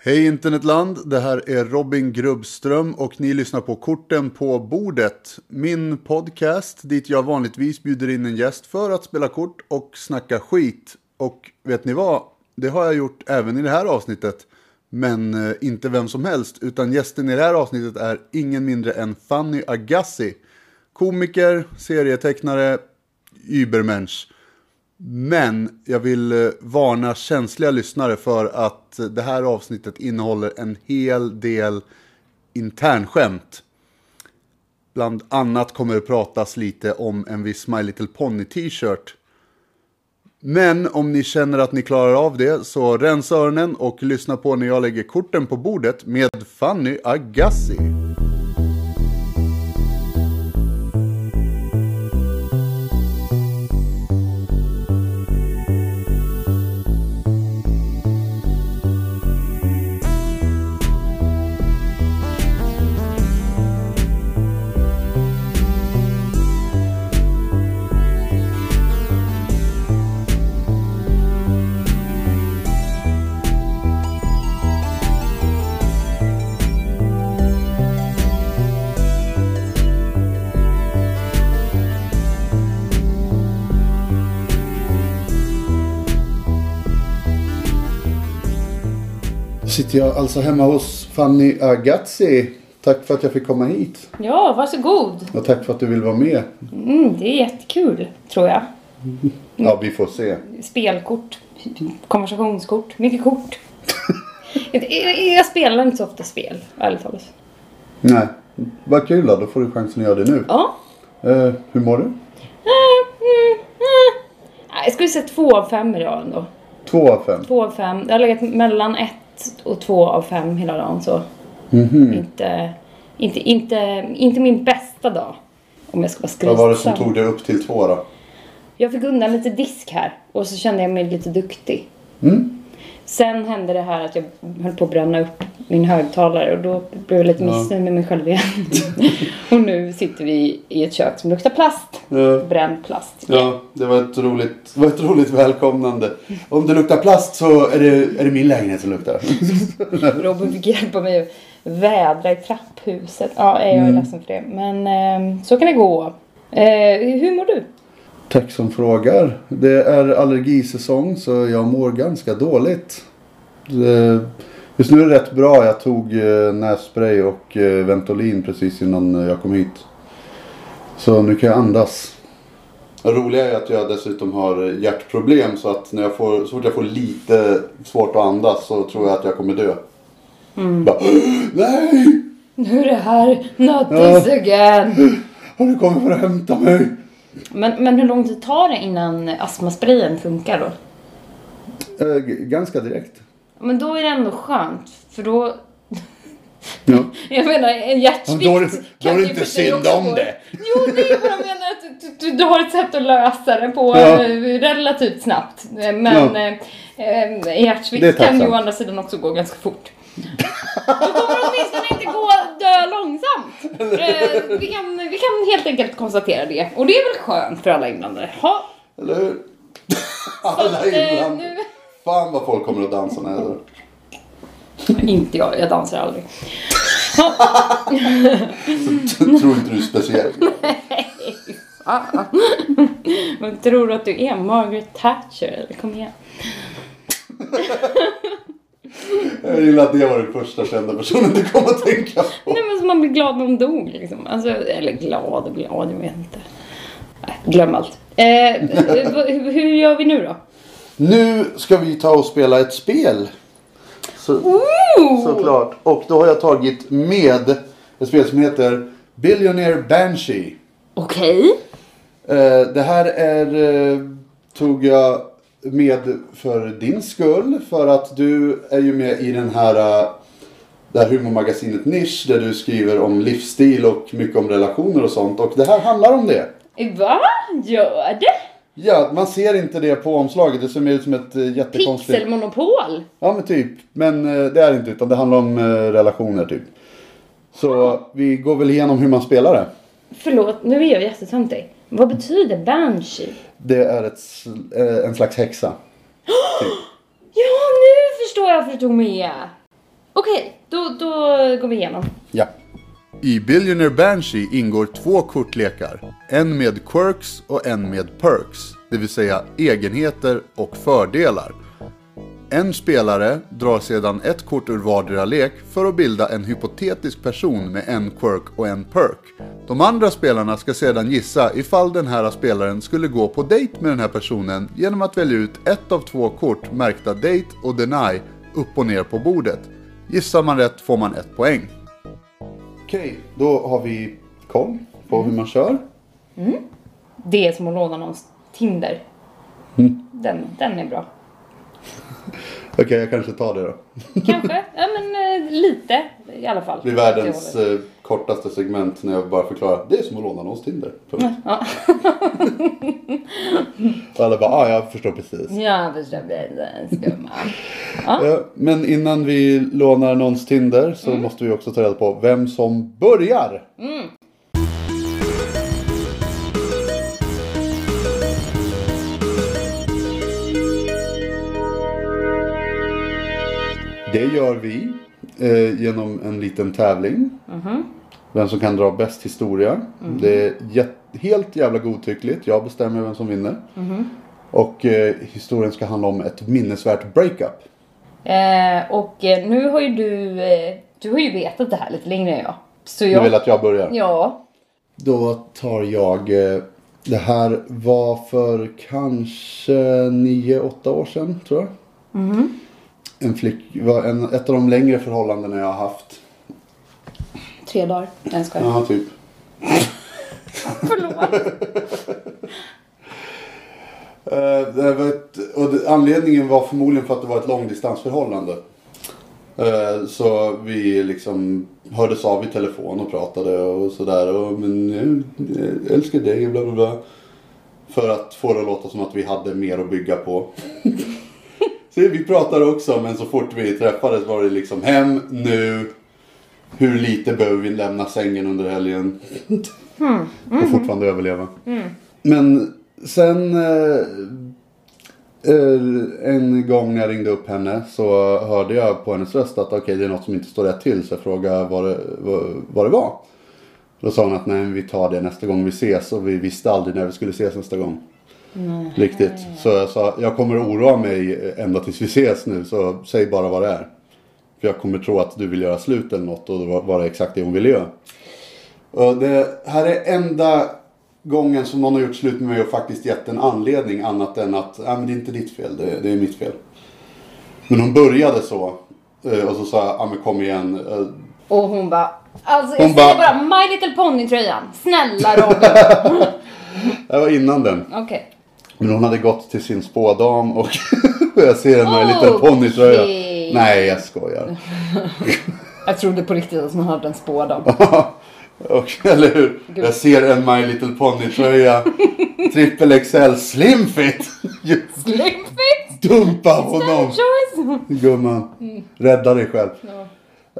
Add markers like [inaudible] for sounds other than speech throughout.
Hej internetland, det här är Robin Grubbström och ni lyssnar på Korten på bordet. Min podcast dit jag vanligtvis bjuder in en gäst för att spela kort och snacka skit. Och vet ni vad? Det har jag gjort även i det här avsnittet. Men eh, inte vem som helst, utan gästen i det här avsnittet är ingen mindre än Fanny Agassi. Komiker, serietecknare, übermensch. Men jag vill eh, varna känsliga lyssnare för att det här avsnittet innehåller en hel del internskämt. Bland annat kommer det pratas lite om en viss My Little Pony t-shirt. Men om ni känner att ni klarar av det så rensa öronen och lyssna på när jag lägger korten på bordet med Fanny Agassi. Sitter jag alltså hemma hos Fanny Agazzi. Tack för att jag fick komma hit. Ja, varsågod. Och tack för att du vill vara med. Mm, det är jättekul, tror jag. [laughs] Ja, vi får se. Spelkort, konversationskort, mycket kort. [laughs] jag, spelar inte så ofta spel, ärligt talat. Nej, vad kul då. Då får du chansen att göra det nu. Ja. Eh, hur mår du? Mm, mm, mm. Nej, Jag skulle säga två av fem idag ändå. Två av fem. Två av fem. Jag har legat mellan ett och två av fem hela dagen så. Mhm. Inte, inte, inte, inte min bästa dag. Om jag ska vara skrytsam. Vad var det som tog dig upp till två då? Jag fick undan lite disk här och så kände jag mig lite duktig. Mm? Sen hände det här att jag höll på att bränna upp min högtalare och då blev jag lite missnöjd med mig själv igen. [laughs] och nu sitter vi i ett kök som luktar plast. Ja. Bränd plast. Ja, det var ett roligt, var ett roligt välkomnande. Om det luktar plast så är det, är det min lägenhet som luktar. [laughs] Robin fick hjälpa mig att vädra i trapphuset. Ja, jag är Mm. ledsen för det. Men eh, så kan det gå. Eh, hur mår du? Tack som frågar. Det är allergisäsong så jag mår ganska dåligt. Det, just nu är det rätt bra. Jag tog eh, nässpray och eh, Ventolin precis innan jag kom hit. Så nu kan jag andas. Det roliga är att jag dessutom har hjärtproblem så att när jag får, så fort jag får lite svårt att andas så tror jag att jag kommer dö. Bara, [gasps] Nej! Nu är det här. Not this again. Har du kommit för att hämta mig? Men, men hur lång tid tar det innan astmasprayen funkar då? Eh, ganska direkt. Men då är det ändå skönt. För då... Ja. [laughs] Jag menar en hjärtsvikt Då då är det inte synd om gå- det. Jo, det är vad jag menar. Att du, du, du har ett sätt att lösa det på Ja. eh, relativt snabbt. Eh, Men Ja. eh, eh, hjärtsvikt kan ju å andra sidan också gå ganska fort. Då kommer åtminstone inte gå dö långsamt. Eh, vi, kan, vi kan helt enkelt konstatera det. Och det är väl skönt för alla inblandade. Ha, Eller hur? [laughs] Alla eh, ibland. nu... Fan vad folk kommer att dansa när jag dör. Inte jag, jag dansar aldrig. Tror inte du är speciell. [laughs] Fan. Men tror du att du är Margaret Thatcher? Kom igen. [laughs] Jag gillar att det var den första kända personen du kom att tänka på. Nej men så man blir glad när de dog liksom. Alltså, eller glad och glad, jag vet inte. Glöm allt. Eh, [laughs] hur, gör vi nu då? Nu ska vi ta och spela ett spel. Så, Ooh! såklart. Och då har jag tagit med ett spel som heter Billionaire Banshee. Okej. Eh, det här är, eh, tog jag med för din skull. För att du är ju med i den här, eh, det här humormagasinet Nisch. Där du skriver om livsstil och mycket om relationer och sånt. Och det här handlar om det. Va? Gör det? Ja, man ser inte det på omslaget. Det ser mer ut som ett eh, jättekonstigt... Pixelmonopol? Ja men typ. Men eh, det är det inte utan det handlar om eh, relationer typ. Så vi går väl igenom hur man spelar det. Förlåt, nu är jag jättetöntig. Vad betyder banshee? Det är ett, eh, en slags häxa. [gasps] Typ. Ja, nu förstår jag tog med. Okej, då, då går vi igenom. Ja. I Billionaire Banshee ingår två kortlekar. En med quirks och en med perks. Det vill säga egenheter och fördelar. En spelare drar sedan ett kort ur vardera lek för att bilda en hypotetisk person med en quirk och en perk. De andra spelarna ska sedan gissa ifall den här spelaren skulle gå på dejt med den här personen genom att välja ut ett av två kort märkta date och deny upp och ner på bordet. Gissar man rätt får man ett poäng. Okej, då har vi koll på hur man kör. Det är som att låna någons Tinder. Mm. Den, den är bra. [laughs] Okej, jag kanske tar det då. Kanske, ja men eh, lite i alla fall. Det blir världens eh, kortaste segment när jag bara förklarar. Det är som att låna någons Tinder. Ja, Och alla bara, ah, jag förstår precis. ja förstår det. Skumma. Ja, men innan vi lånar någons Tinder så måste vi också ta reda på vem som börjar. Det gör vi eh, genom en liten tävling. Vem som kan dra bäst historia. Det är helt jävla godtyckligt. Jag bestämmer vem som vinner. Och eh, historien ska handla om ett minnesvärt breakup. Eh, och eh, nu har ju du, eh, du har ju vetat det här lite längre än jag. Så Du jag, vill att jag börjar? Ja. Då tar jag... eh, Det här var för kanske 9-8 år sedan, tror jag. En flick, en, ett av de längre förhållandena jag har haft. Tre dagar. Nej jag. Ja, typ. Förlåt. [laughs] Eh, det var ett, och det, anledningen var förmodligen för att det var ett långdistansförhållande. Eh, så vi liksom hördes av i telefon och pratade och sådär. Och, men jag, jag älskar dig och bla bla bla. För att få det att låta som att vi hade mer att bygga på. Vi pratade också men så fort vi träffades var det liksom hem nu. Hur lite behöver vi lämna sängen under helgen? och fortfarande överleva. Men sen eh, eh, en gång när jag ringde upp henne så hörde jag på hennes röst att okej det är något som inte står rätt till så jag frågade vad det, vad, vad det var. Då sa hon att nej vi tar det nästa gång vi ses och vi visste aldrig när vi skulle ses nästa gång. Riktigt. Så jag sa jag kommer oroa mig ända tills vi ses nu så säg bara vad det är. För jag kommer tro att du vill göra slut eller något och det var, var det exakt det hon ville göra. Och det här är enda gången som någon har gjort slut med mig och faktiskt gett en anledning annat än att Nej, men det är inte ditt fel, det, det är mitt fel. Men hon började så. eh, Och så sa jag, ja men kom igen. eh, Och hon bara, alltså jag Hon säger bara- bara My Little Pony-tröjan. Snälla Robin. [laughs] Det var innan den. Okej. Men hon hade gått till sin spådam och [laughs] jag ser en My Oh, Little Pony-tröja. Okej. Nej, jag skojar. [laughs] Jag trodde på riktigt att hon hade en spådam. [laughs] och, eller hur? Jag ser en My Little Pony-tröja. Trippel XL Slim Fit. Slimfit! Dumpa honom. Gumman, rädda dig själv.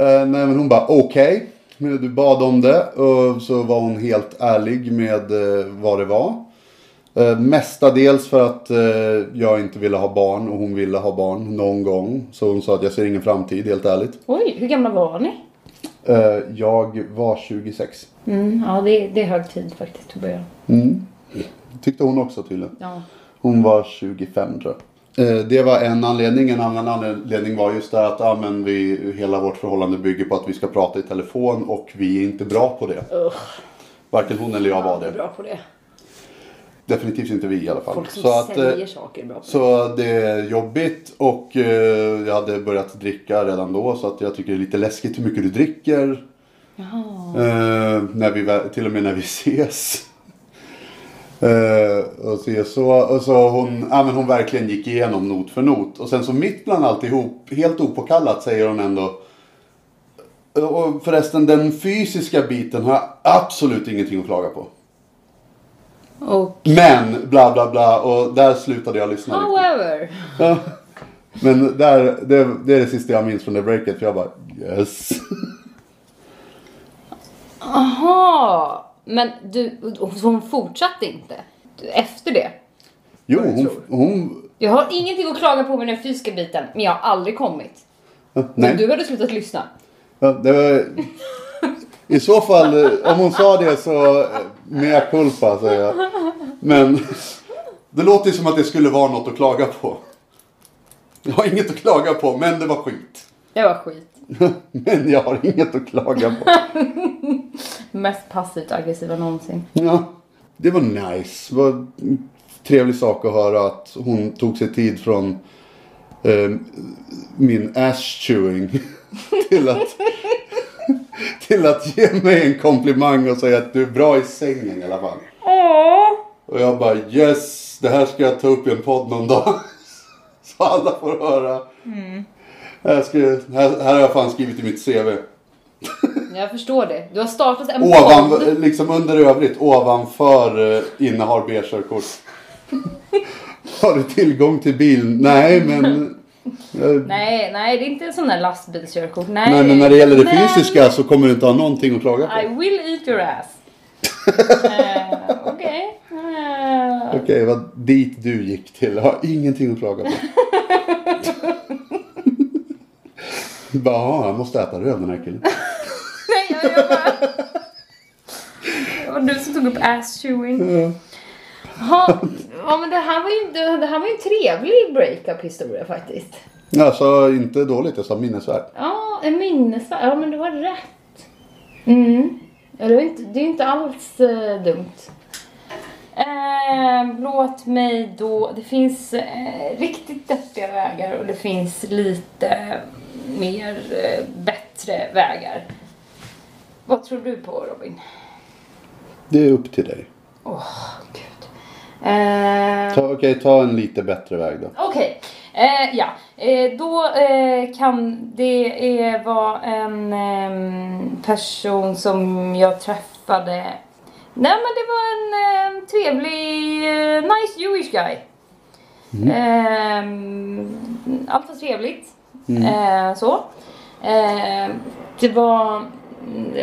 Eh, nej men hon bara okej. Men Du bad om det och så var hon helt ärlig med eh, vad det var. Uh, mestadels för att eh, jag inte ville ha barn och hon ville ha barn någon gång. Så hon sa att jag ser ingen framtid helt ärligt. Oj, hur gamla var ni? Eh, jag var 26. Mm, ja, det, är- det är hög tid faktiskt att börja. Tyckte hon också tydligen. Ja. Hon var 25 tror jag. Eh, Det var en anledning. En annan anledning var just det att ja, men vi, hela vårt förhållande bygger på att vi ska prata i telefon och vi är inte bra på det. Ugh, Varken hon eller jag var det. bra på det. Definitivt inte vi i alla fall. Folk som Så, att, eh, säljer saker är bra så det är jobbigt och eh, jag hade börjat dricka redan då så att jag tycker det är lite läskigt hur mycket du dricker. Eh, när vi, till och med när vi [laughs] ses. Eh, och, så, så, och så hon, ja, men hon verkligen gick igenom not för not. Och sen så mitt bland alltihop, helt opåkallat säger hon ändå. Och förresten den fysiska biten har jag absolut ingenting att klaga på. Och Men bla bla bla och där slutade jag lyssna. however. Ja. Men där, det, det är det sista jag minns från det breaket för jag bara yes. Aha. Men du, hon fortsatte inte efter det? Jo, hon, hon, Jag har ingenting att klaga på med den fysiska biten, men jag har aldrig kommit. Nej. Du hade slutat lyssna. Ja, det var... [laughs] I så fall, eh, om hon sa det så eh, mea culpa säger jag. Men det låter som att det skulle vara något att klaga på. Jag har inget att klaga på, men det var skit. Det var skit. [laughs] Men jag har inget att klaga på. [laughs] Mest passivt aggressiva någonsin. Ja, det var nice. Det var en trevlig sak att höra att hon tog sig tid från eh, min ass chewing [laughs] till att, [laughs] till att ge mig en komplimang och säga att du är bra i sängen i alla fall. Åh! Och jag bara yes, det här ska jag ta upp i en podd någon dag. [laughs] Så alla får höra. Här, ska, här, här har jag fan skrivit i mitt CV. [laughs] Jag förstår det. Du har startat en Ovan, podd. liksom under övrigt, ovanför eh, innehar B-körkort. Har du tillgång till bil? Nej, men... Nej, nej, det är inte en sån där lastbilskörkort. Nej, Nej, men när det gäller det Men fysiska så kommer du inte ha någonting att klaga på. I will eat your ass. [laughs] Eh, Okej. Eh, Okej, vad dit du gick till. Jag har ingenting att klaga på. [laughs] Bara, "Ja, han måste äta röv den här killen. [laughs] Nej, jag, jag bara... Det var du som tog upp ass chewing. Ja. Ha, ja, men det här var ju, det, det här var ju en trevlig breakup historia faktiskt. Sa inte dåligt, jag sa minnesvärt. Ja, en minnesvärd. Ja, men du har rätt. Mm. Ja, det, är inte, det är inte alls eh, dumt. Eh, låt mig då... Det finns eh, riktigt deppiga vägar och det finns lite mer eh, bättre vägar. Vad tror du på Robin? Det är upp till dig. Åh, gud. Eh, Okej, ta en lite bättre väg då. Okej, eh, ja. Eh, då eh, kan det eh, vara en ehm, person som jag träffade. Nej men det var en eh, trevlig, nice Jewish guy. Ehm, allt var trevligt. Eh, så. Det var,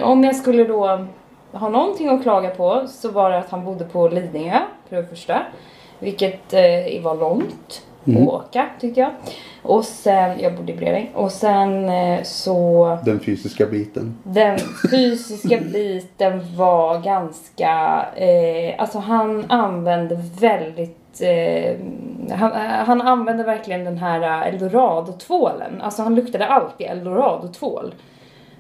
om jag skulle då ha någonting att klaga på så var det att han bodde på Lidingö för det första. Vilket eh, var långt att åka tyckte jag. Och sen, jag bodde i Bredäng. Och sen eh, så Den fysiska biten. den [laughs] fysiska biten var ganska, eh, alltså han använde väldigt, eh, han, han använde verkligen den här eldorado-tvålen. Alltså han luktade alltid eldorado-tvål.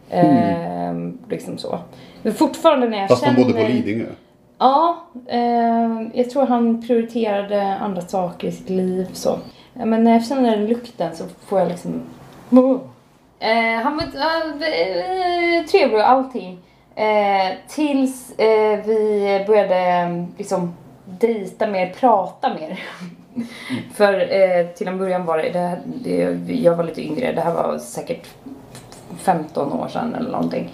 Eh, liksom så. Men fortfarande när jag Fast känner... de bodde på Lidingö. Ja, eh, jag tror han prioriterade andra saker i sitt liv så. Men när jag känner den lukten så får jag liksom... Eh, han var eh, trevlig och allting. Eh, tills eh, vi började liksom dejta mer, prata mer. [laughs] För eh, till en början var det, det, här- det, jag var lite yngre, det här var säkert 15 år sedan eller någonting.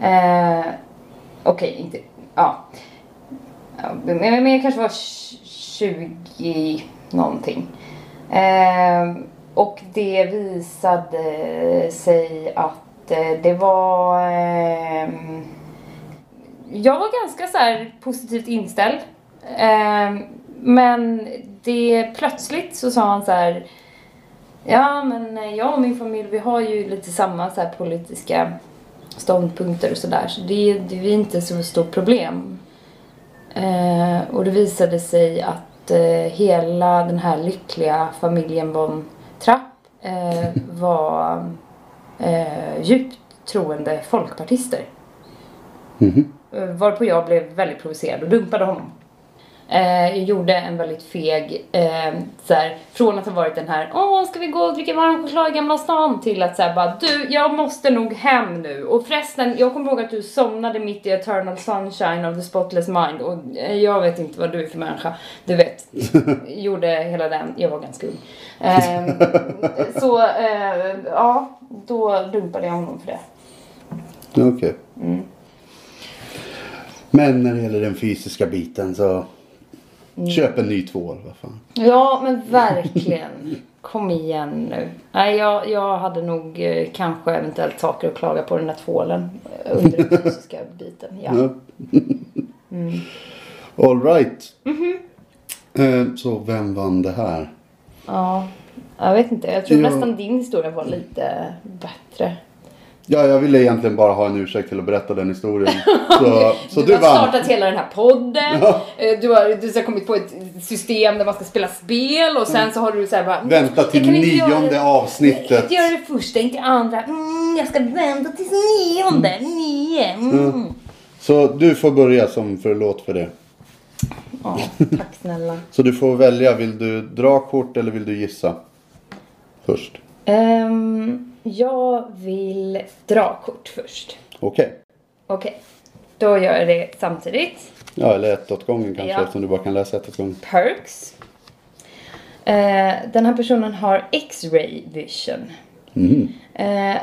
Eh, Okej, inte, ja. Men, men jag kanske var 20 någonting. Eh, och det visade sig att eh, det var... Eh, jag var ganska så här positivt inställd. Eh, men det plötsligt så sa han så här Ja men eh, jag och min familj vi har ju lite samma så här politiska ståndpunkter och sådär så det, det är inte så stort problem. Eh, och det visade sig att eh, hela den här lyckliga familjen von Trapp eh, [laughs] var eh, djupt troende folkpartister. Eh, Varpå jag blev väldigt provocerad och dumpade honom. Eh, jag gjorde en väldigt feg, eh, såhär, från att ha varit den här Åh, ska vi gå och dricka varm choklad i Gamla stan? Till att säga bara Du, jag måste nog hem nu. Och förresten, jag kommer ihåg att du somnade mitt i Eternal Sunshine of the Spotless Mind. Och eh, jag vet inte vad du är för människa. Du vet, [laughs] gjorde hela den, jag var ganska ung. Eh, [laughs] så, eh, ja, då dumpade jag honom för det. Okej. Men när det gäller den fysiska biten så köp en ny tvål. Vad fan. Ja, men verkligen. Kom igen nu. Nej, jag, jag hade nog eh, kanske eventuellt saker att klaga på den här tvålen eh, under [laughs] den fysiska biten. Ja. Ja. All right. Eh, Så vem vann det här? Ja, jag vet inte. Jag tror Jo. nästan din historia var lite bättre. Ja, jag ville egentligen bara ha en ursäkt till att berätta den historien. [laughs] Så, så du, du, har vann. startat hela den här podden. Ja. Eh, Du har, du har kommit på ett system där man ska spela spel och sen så har du så här bara... mm, Vänta till inte göra nionde det- avsnittet. Jag kan göra det första, inte andra. Mm, jag ska vänta tills nionde. Nio. Mm. Så du får börja som förlåt för det. Ja, [laughs] tack snälla. Så du får välja, vill du dra kort eller vill du gissa? Först. Ehm, jag vill dra kort först. Okej. Okej, då gör jag det samtidigt. Ja, eller ett åt gången kanske Ja. eftersom du bara kan läsa ett åt gången. Perks. Eh, den här personen har X-ray vision. Mm. Eh,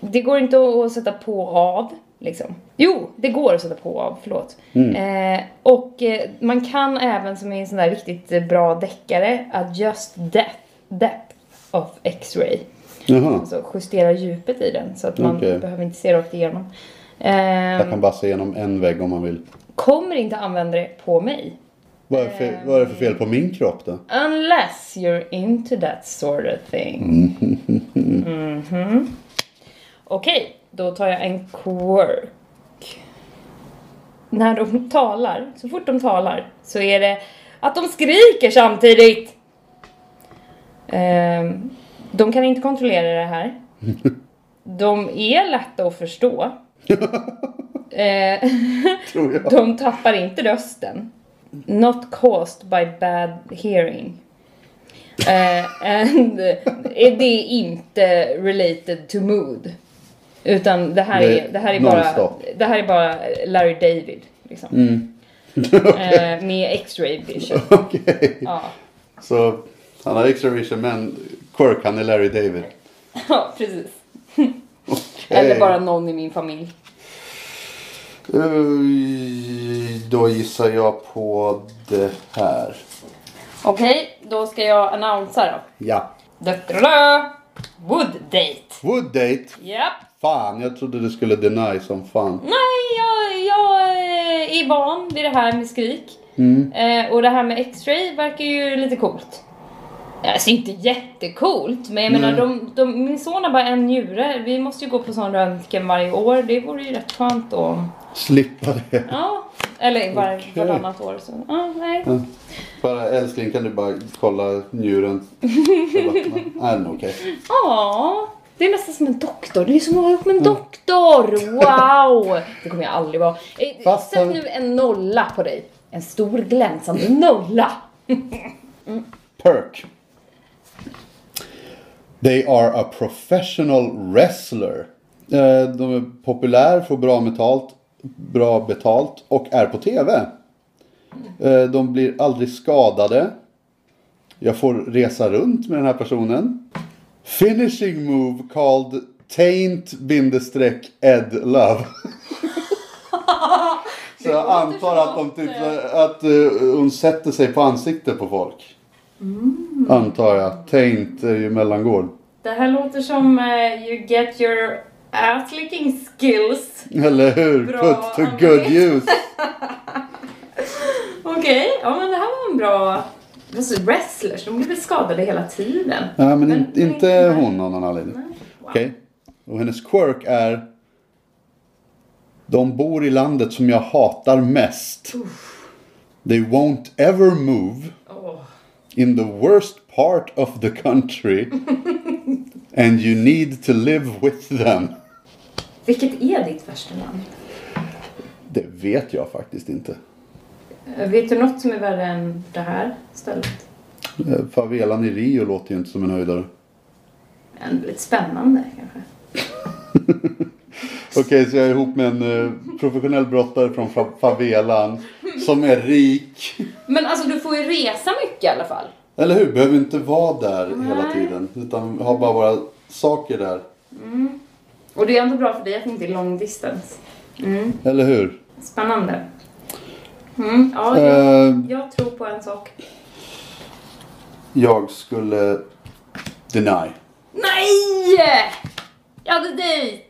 det går inte att sätta på och av. Liksom. Jo, det går att sätta på och av, förlåt. Eh, och eh, man kan även som i en sån där riktigt bra deckare adjust depth, depth of X-ray. Jaha. Alltså justera djupet i den så att man Okej. behöver inte se rakt igenom. Jag kan bara se igenom en vägg om man vill. kommer inte använda det på mig. Vad är, det för, vad är det för fel på min kropp då? Unless you're into that sort of thing. Mhm. Okej, då tar jag en quirk. När de talar, så fort de talar, så är det att de skriker samtidigt. Ehm, de kan inte kontrollera det här. [laughs] De är lätta att förstå. [laughs] Eh, Tror jag. de tappar inte rösten. Not caused by bad hearing. Eh, and det är inte related to mood. Utan det här Det är det här är, bara, det här är bara Larry David. Liksom. Mm. Eh, [laughs] med X-ray vision. Okej. Ja. Så han har extra vision men Quirk han är Larry David. [laughs] ja, precis. Okej. Eller bara någon i min familj. Eh, Då gissar jag på det här. Okej, då ska jag annonsera då. Ja. Da-da-da! Wood date. Wood date. Japp. Fan, jag trodde du skulle deny som fan. Nej, jag, jag eh, är van vid det här med skrik. Mm. Eh, och det här med X-ray verkar ju lite coolt. Alltså inte jättecoolt, men jag menar de, de, min son har bara en njure. Vi måste ju gå på sån röntgen varje år. Det vore ju rätt skönt då. Slippa det. Ja, eller var, Okej. vartannat år. Så. Ja, nej. Bara älskling kan du bara kolla njuren? Nej, den är okej. Ja, det är nästan som en doktor. Det är som att vara ihop med en doktor. Wow! Det kommer jag aldrig vara. Eh, Fast- Sätt nu en nolla på dig. En stor glänsande nolla. Perk. They are a professional wrestler. Eh, De är populär, får bra betalt, bra betalt och är på TV. Eh, De blir aldrig skadade. Jag får resa runt med den här personen. Finishing move called Taint bindestreck Ed Love. [laughs] Så jag antar att de typ, att eh, hon sätter sig på ansiktet på folk. Antar jag. Taint är ju mellangård. Det här låter som eh, you get your ass licking skills. Eller hur? Bra, Put to Anneli. good use. [laughs] Okej, ja men det här var en bra... Alltså wrestlers, de blir väl skadade hela tiden? Ja, men, in, Men- men inte inte- hon av någon anledning. Nej. Wow. Okej. Och hennes quirk är. De bor i landet som jag hatar mest. They won't ever move. In the worst part of the country. [laughs] And you need to live with them. Vilket är ditt värsta land? Det vet jag faktiskt inte. Eh, Vet du något som är värre än det här stället? Eh, Favelan i Rio låter ju inte som en höjdare. En lite spännande kanske. [laughs] Okej, så jag är ihop med en eh, professionell brottare från fa- favelan som är rik. Men alltså du får ju resa mycket i alla fall. Eller hur? Behöver inte vara där hela Nej. tiden. Utan ha bara våra saker där. Och det är ändå bra för dig att det inte är long distance. Mm. Eller hur? Spännande. Mm, ja, jag, Eh, jag tror på en sak. jag skulle deny. Nej! Jag hade dejt!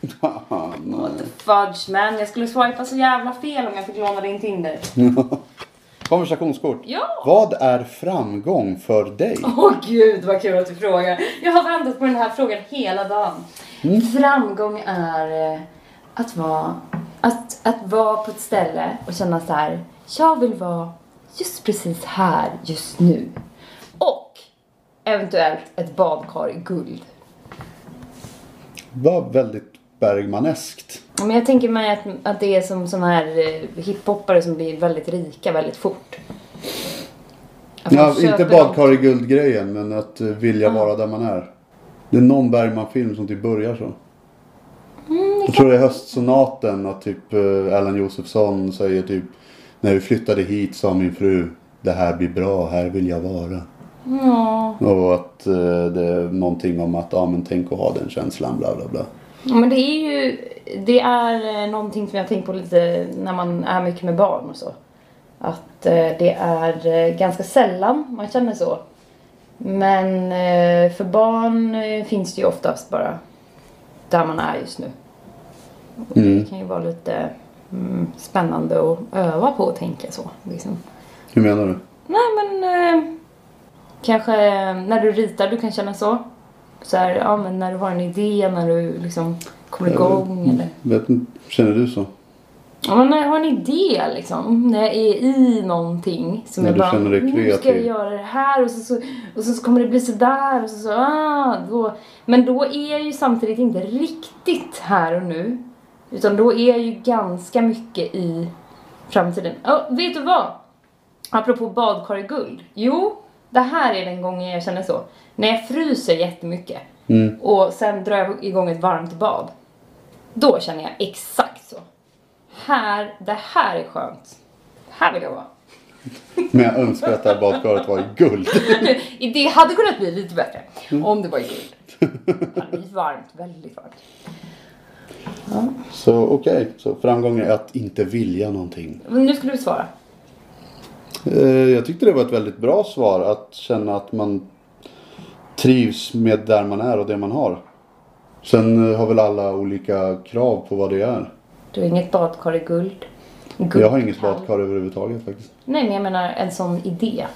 What the fudge man. Jag skulle swipa så jävla fel om jag fick låna din Tinder. [laughs] Konversationskort. Ja! Vad är framgång för dig? [laughs] Åh gud vad kul att du frågar. Jag har väntat på den här frågan hela dagen. Framgång är eh, att vara, att, att vara på ett ställe och känna så här. Jag vill vara just precis här, just nu. Och eventuellt ett badkar i guld. Var väldigt Bergmaneskt. Men jag tänker mig att, att det är som såna här eh, hiphoppare som blir väldigt rika väldigt fort. Ja, inte badkar i guldgrejen men att eh, vilja vara där man är. Det är någon Bergman-film som typ börjar så. Mm, Jag tror det är höstsonaten att typ eh, Erland Josefsson säger typ När vi flyttade hit sa min fru Det här blir bra, här vill jag vara. Ja. Och att eh, det är någonting om att ja men tänk att ha den känslan bla bla bla. Ja, men det är ju det är eh, någonting som jag har tänkt på lite när man är mycket med barn och så. Att eh, det är eh, ganska sällan man känner så. Men för barn finns det ju oftast bara där man är just nu. Och Mm. Det kan ju vara lite mm, spännande att öva på att tänka så. Liksom. Hur menar du? Nej men kanske när du ritar du kan känna så. Så här, ja men när du har en idé, när du liksom kommer igång eller. Vet, känner du så? Ja men när jag har en idé liksom. När jag är i någonting som När jag bara, känner dig nu ska jag kreativ." göra det här och så, så, och så kommer det bli sådär och så, så ah, då. Men då är jag ju samtidigt inte riktigt här och nu. Utan då är jag ju ganska mycket i framtiden. Ja, vet du vad? Apropå badkar i guld. Jo, det här är den gången jag känner så. När jag fryser jättemycket Mm. och sen drar jag igång ett varmt bad. Då känner jag exakt så. Här, det här är skönt. Här vill jag vara. [laughs] Men jag önskar att det här badkaret var i guld. [laughs] Det hade kunnat bli lite bättre om det var i guld. Det hade blivit varmt, väldigt varmt. Så okej, så framgång är att inte vilja någonting. Men nu skulle du svara. Eh, Jag tyckte det var ett väldigt bra svar. Att känna att man trivs med där man är och det man har. Sen eh, har väl alla olika krav på vad det är. Du har inget badkar i guld. guld Jag har inget badkar överhuvudtaget faktiskt. Nej, men jag menar en sån idé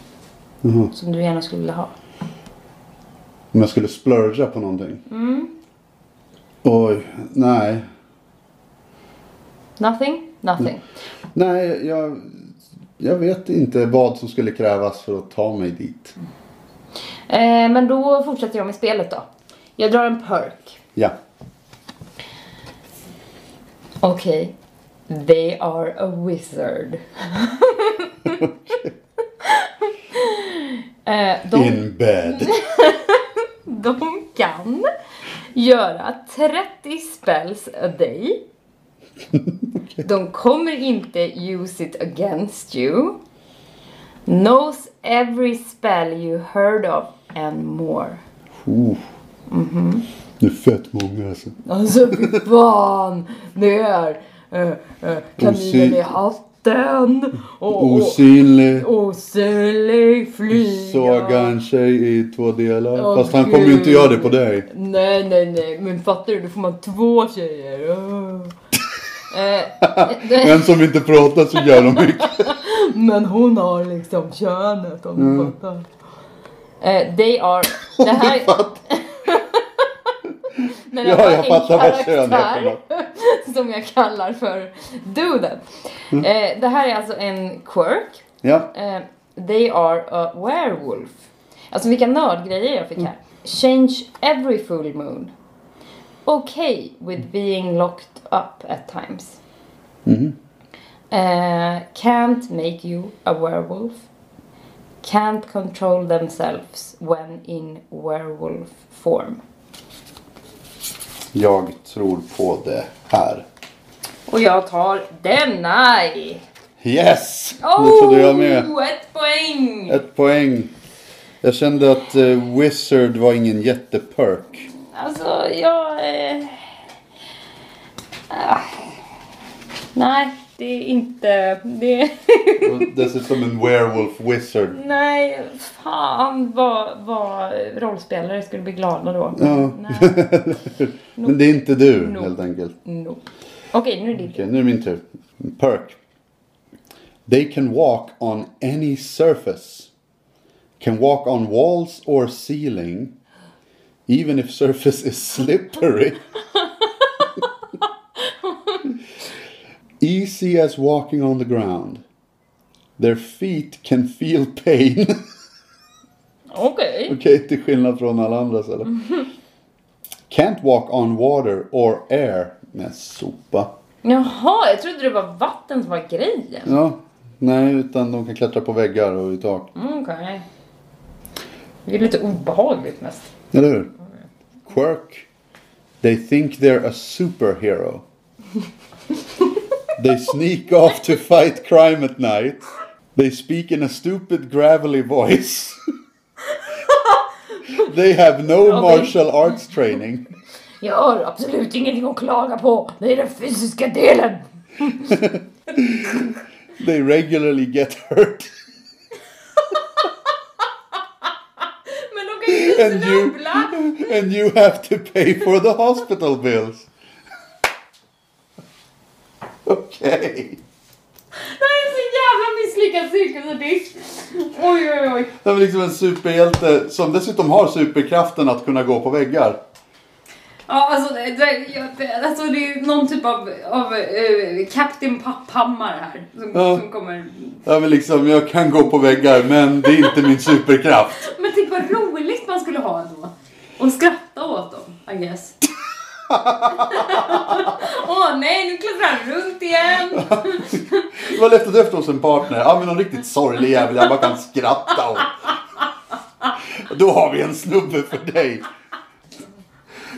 Mhm. som du gärna skulle vilja ha. Om jag skulle splurga på någonting. Mm. Oj, nej. Nothing? Nothing. Nej, jag, jag vet inte vad som skulle krävas för att ta mig dit. Eh, men då fortsätter jag med spelet då. Jag drar en perk. Ja. Okej. They are a wizard. [laughs] eh, de, In bed. [laughs] de kan göra 30 spells a day. [laughs] De kommer inte use it against you. Knows every spell you heard of and more. Oh. Det är fett många alltså. Alltså fy fan! Det är äh, äh, kaninen i hatten och, Osynlig. osynlig flyga. Såga en tjej i två delar. Åh, Fast han kommer ju inte göra det på dig. Nej, nej, nej. Men fattar du? Då får man två tjejer. Åh. Eh, [laughs] En som inte pratar så jävla mycket. [laughs] men hon har liksom könet om Mm. du fattar. Eh, they are... Det här... [laughs] Men Ja, jag fattar vad kön är. Som jag kallar för Duden. Mm. Eh, det här är alltså en quirk. Ja. Eh, they are a werewolf. Alltså vilka nördgrejer jag fick Mm. här. Change every full moon. Okay with being locked up at times. Mhm. Eh, can't make you a werewolf. Can't control themselves when in werewolf form. Jag tror på det här. Och jag tar denna. Yes! Det Oh, trodde jag med. ett poäng! Ett poäng. Jag kände att eh, Wizard var ingen jätteperk. Alltså, jag... Eh... Ah. Nej, det är inte... Det... [laughs] Dessutom en werewolf wizard. Nej, fan vad, vad rollspelare skulle bli glada då. Ja. [laughs] Men det är inte du No. helt enkelt. no. Okej, nu är det. Okej, nu är min tur. Perk. They can walk on any surface. Can walk on walls or ceiling. Even if surface is slippery. [laughs] Easy as walking on the ground. Their feet can feel pain. [laughs] Okej. Okej, till skillnad från alla andras eller? [laughs] Can't walk on water or air. Nej, sopa. Jaha, jag trodde det var vatten som var grejen. Ja, nej, utan de kan klättra på väggar och i tak. Mm, Okej. Det är lite obehagligt mest. Eller hur? Quirk. They think they're a superhero. [laughs] they sneak off to fight crime at night. They speak in a stupid gravelly voice. [laughs] they have no men- martial arts training. [laughs] Jag har absolut ingenting att klaga på. Det är den fysiska delen. They regularly get hurt. And you, and you have to pay for the hospital bills. Okej. Det här är så jävla misslyckad cirkusartist. Oj, oj, oj. Det är liksom en superhjälte som dessutom har superkraften att kunna gå på väggar. Ja, alltså det, det, alltså det är någon typ av, av uh, Captain Papphammar här. Som, Ja. som kommer... Ja, men liksom, jag kan gå på väggar men det är inte min superkraft. [laughs] Men typ vad roligt skulle ha ändå. Och skratta åt dem, I guess. [laughs] Åh nej, nu klättrar han runt igen. Det var lätt att efter hos en partner. Ja men någon riktigt sorglig jävel jag bara kan skratta åt. Då har vi en snubbe för dig.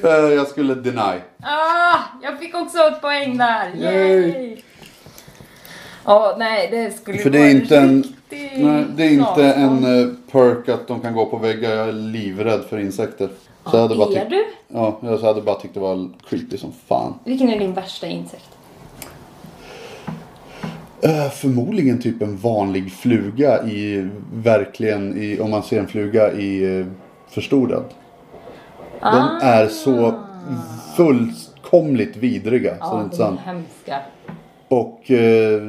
Eh, Jag skulle deny. Ah, jag fick också ett poäng där. Yay. Ja, nej, det skulle För det är inte en, nej, det är inte en eh, perk att de kan gå på väggar. Jag är livrädd för insekter. Så jag hade bara Är tyckt, du? ja, jag hade bara tyckt det var creepy som fan. Vilken är din värsta insekt? Eh, förmodligen typ en vanlig fluga i, verkligen i, om man ser en fluga i eh, förstorad. De Ah. är så fullkomligt vidriga. så det är Ja, inte de är sant. hemska. Och eh,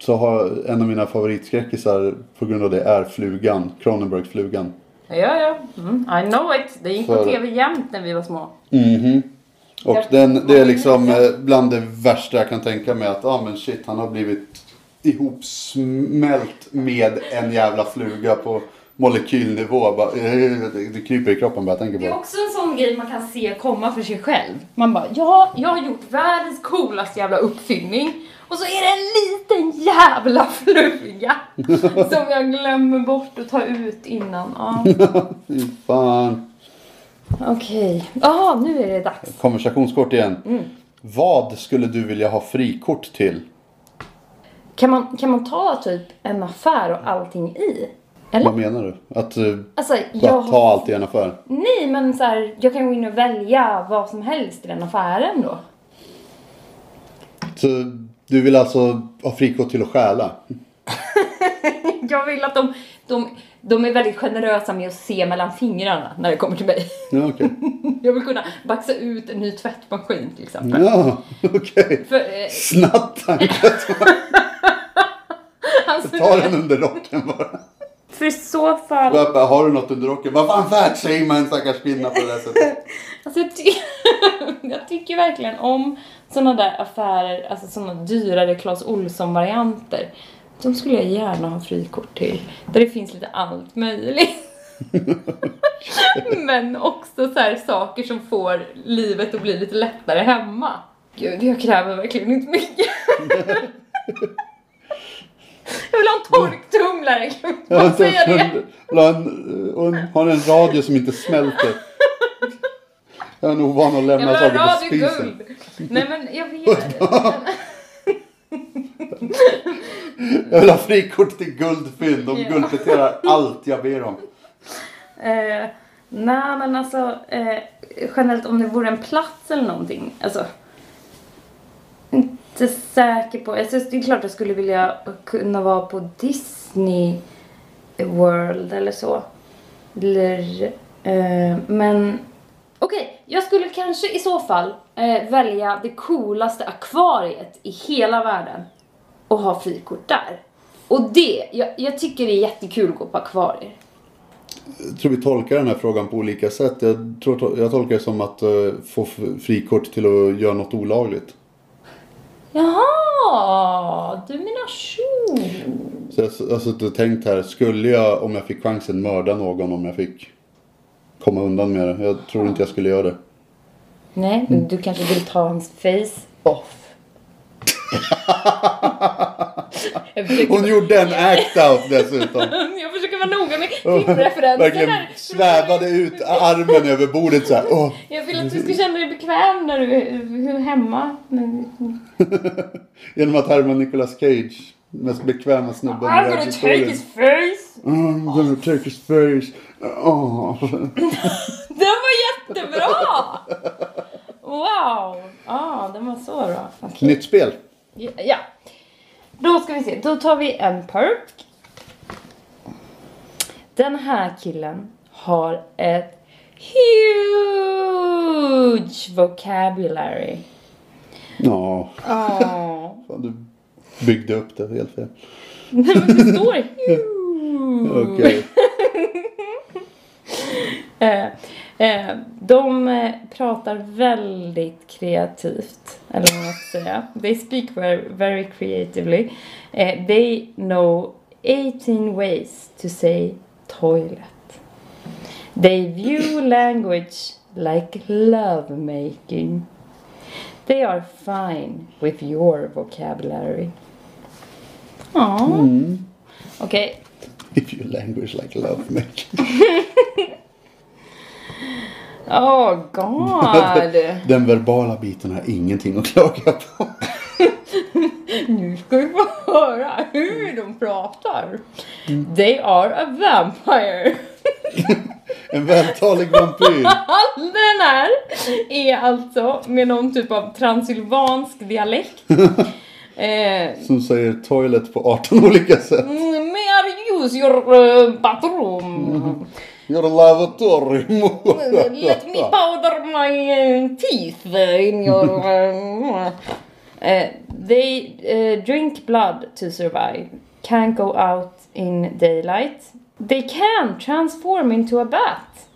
så har en av mina favoritskräckisar på grund av det är flugan. Cronenberg-flugan. Ja, ja. Mm, I know it. Det gick på För- tv jämt när vi var små. Mhm. Och Ja, den, det är liksom eh, bland det värsta jag kan tänka mig att ah, men shit han har blivit ihopsmält med en jävla fluga på molekylnivå. Bara, eh, det, kryper i kroppen bara jag tänker Det är på också en sån grej man kan se komma för sig själv. Man bara, ja, jag har gjort världens coolaste jävla uppfinning. Och så är det en liten jävla fluga [laughs] som jag glömmer bort att ta ut innan. Ja. [laughs] Fy fan. Okej, jaha nu är det dags. Konversationskort igen. Mm. Vad skulle du vilja ha frikort till? Kan man, kan man ta typ en affär och allting i? Eller? Vad menar du? Att uh, Alltså, jag ta allt i en affär? Nej, men så här, jag kan gå in och välja vad som helst i den affären då. Så du vill alltså ha frikort till att stjäla? [laughs] Jag vill att de, de, de är väldigt generösa med att se mellan fingrarna när det kommer till mig. Ja, okej. [laughs] Jag vill kunna baxa ut en ny tvättmaskin till exempel. Ja, okej. För, eh, Snatta en alltså, Ta [laughs] den under rocken bara. För i så fall... Bara, bara, Har du något under rocken? Vad fan världsshamea en stackars kvinna på det där sättet? [laughs] Alltså jag, ty- [laughs] jag tycker verkligen om såna där affärer, alltså såna dyrare Clas Ohlson-varianter. De skulle jag gärna ha frikort till. Där det finns lite allt möjligt. [laughs] Men också så här saker som får livet att bli lite lättare hemma. Gud, jag kräver verkligen inte mycket. Jag vill ha en torktumlare, bara säga det? En, har en radio som inte smälter. Jag är nog van att lämna saker på spisen. radioguld. Nej men jag vet. Jag vill ha frikort till guldfynd. De guldpläterar allt jag ber om. Eh, nej men alltså eh, generellt om det vore en plats eller någonting. Alltså. Inte säker på. Alltså, det är klart jag skulle vilja kunna vara på Disney World eller så. Eller, eh, men okej, jag skulle kanske i så fall eh, välja det coolaste akvariet i hela världen och ha frikort där. Och det, jag, jag tycker det är jättekul att gå på akvarier. Jag tror vi tolkar den här frågan på olika sätt. Jag, tror, jag tolkar det som att eh, få frikort till att göra något olagligt. Jaha, du menar så. Så jag har suttit och tänkt här, skulle jag om jag fick chansen mörda någon om jag fick komma undan med det? Jag tror inte jag skulle göra det. Nej, men du kanske vill ta hans face off. [laughs] Hon gjorde en act-out dessutom. [laughs] jag försöker vara noga med filmreferenser Verkligen här. svävade ut armen över bordet så här. Åh. Jag vill att du ska känna dig bekväm när du är hemma. [laughs] Genom att härma Nicolas Cage. Mest bekväma snubben i I'm gonna take his face. I'm gonna take his face. Åh. [laughs] Den var jättebra! Wow! Ja, den var så bra. Okej. Nytt spel. Ja. Då ska vi se. Då tar vi en perk. Den här killen har ett huge vocabulary. Ja, Ja. [laughs] fan, du byggde upp det helt fel. Men det står [laughs] huge. Okej. [laughs] Eh, eh, de eh, pratar väldigt kreativt. Eller vad man ska säga. They speak very, very creatively. Eh, they know 18 ways to say toilet. They view language like love making. They are fine with your vocabulary. Ja. Okej, If you language like love making. Oh god. [laughs] Den verbala biten har ingenting att klaga på. Nu ska vi få höra hur de pratar. They are a vampire. [laughs] En vältalig vampyr. Den här är alltså med någon typ av transylvansk dialekt. [laughs] Eh, Som säger toilet på 18 olika sätt. mm, may I use your uh, bathroom? Your lavatory. Let me powder my uh, teeth in your... Uh, [laughs] uh, they uh, drink blood to survive. Can't go out in daylight. They can transform into a bat.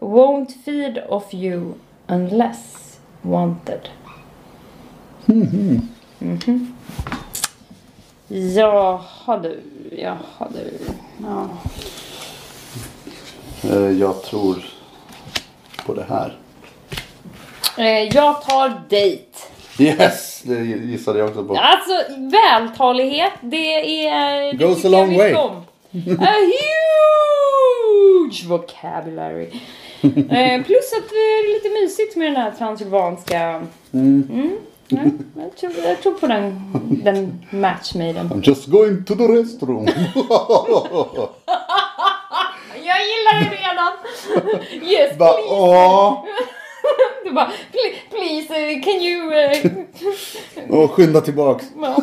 Won't feed off you unless wanted. Mhm. Jaha du, jaha du. Ja. Eh, Jag tror på det här. Jag tar date. Yes, det gissade jag också på. Alltså vältalighet, det är... Det Goes a long way. om. [laughs] A huge vocabulary. [laughs] eh, plus att det är lite mysigt med den här transylvanska... Mm. Ja, jag, tror, jag tror på den, den matchmaden. I'm just going to the restroom. [laughs] Jag gillar det redan! Yes, please! Du bara, "Pl- please, eh, can you... eh, [laughs] Och skynda tillbaks. Ja,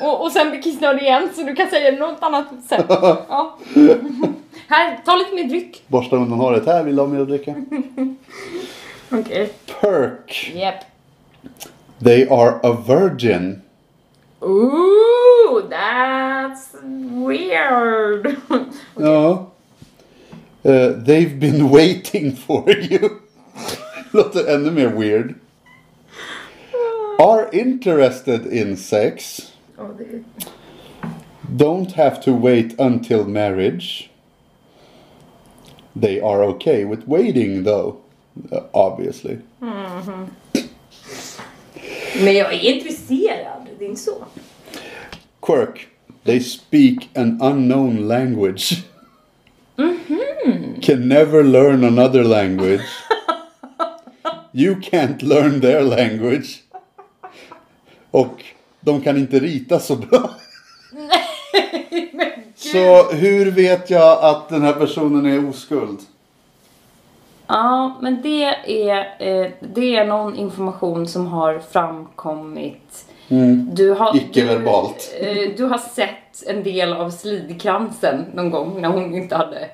och, och sen bli kissnödig igen så du kan säga något annat. [laughs] Ja. Här, ta lite mer dryck. Borsta undan håret. Här, vill du ha mer att dricka? [laughs] Okej. Perk. Yep. They are a virgin. Ooh, that's weird. Ja. Eh, they've been waiting for you. Låter ännu mer weird. Are interested in sex. Don't have to wait until marriage. They are okay with waiting though. Uh, obviously. Men jag är intresserad, det är inte så. Quirk. They speak an unknown language. Mhm. Can never learn another language. [laughs] You can't learn their language. Och de kan inte rita så bra. Men Så hur vet jag att den här personen är oskuld? Ja, men det är, eh, det är någon information som har framkommit. Du har, Icke-verbalt. Du, eh, du har sett en del av slidkransen någon gång när hon inte hade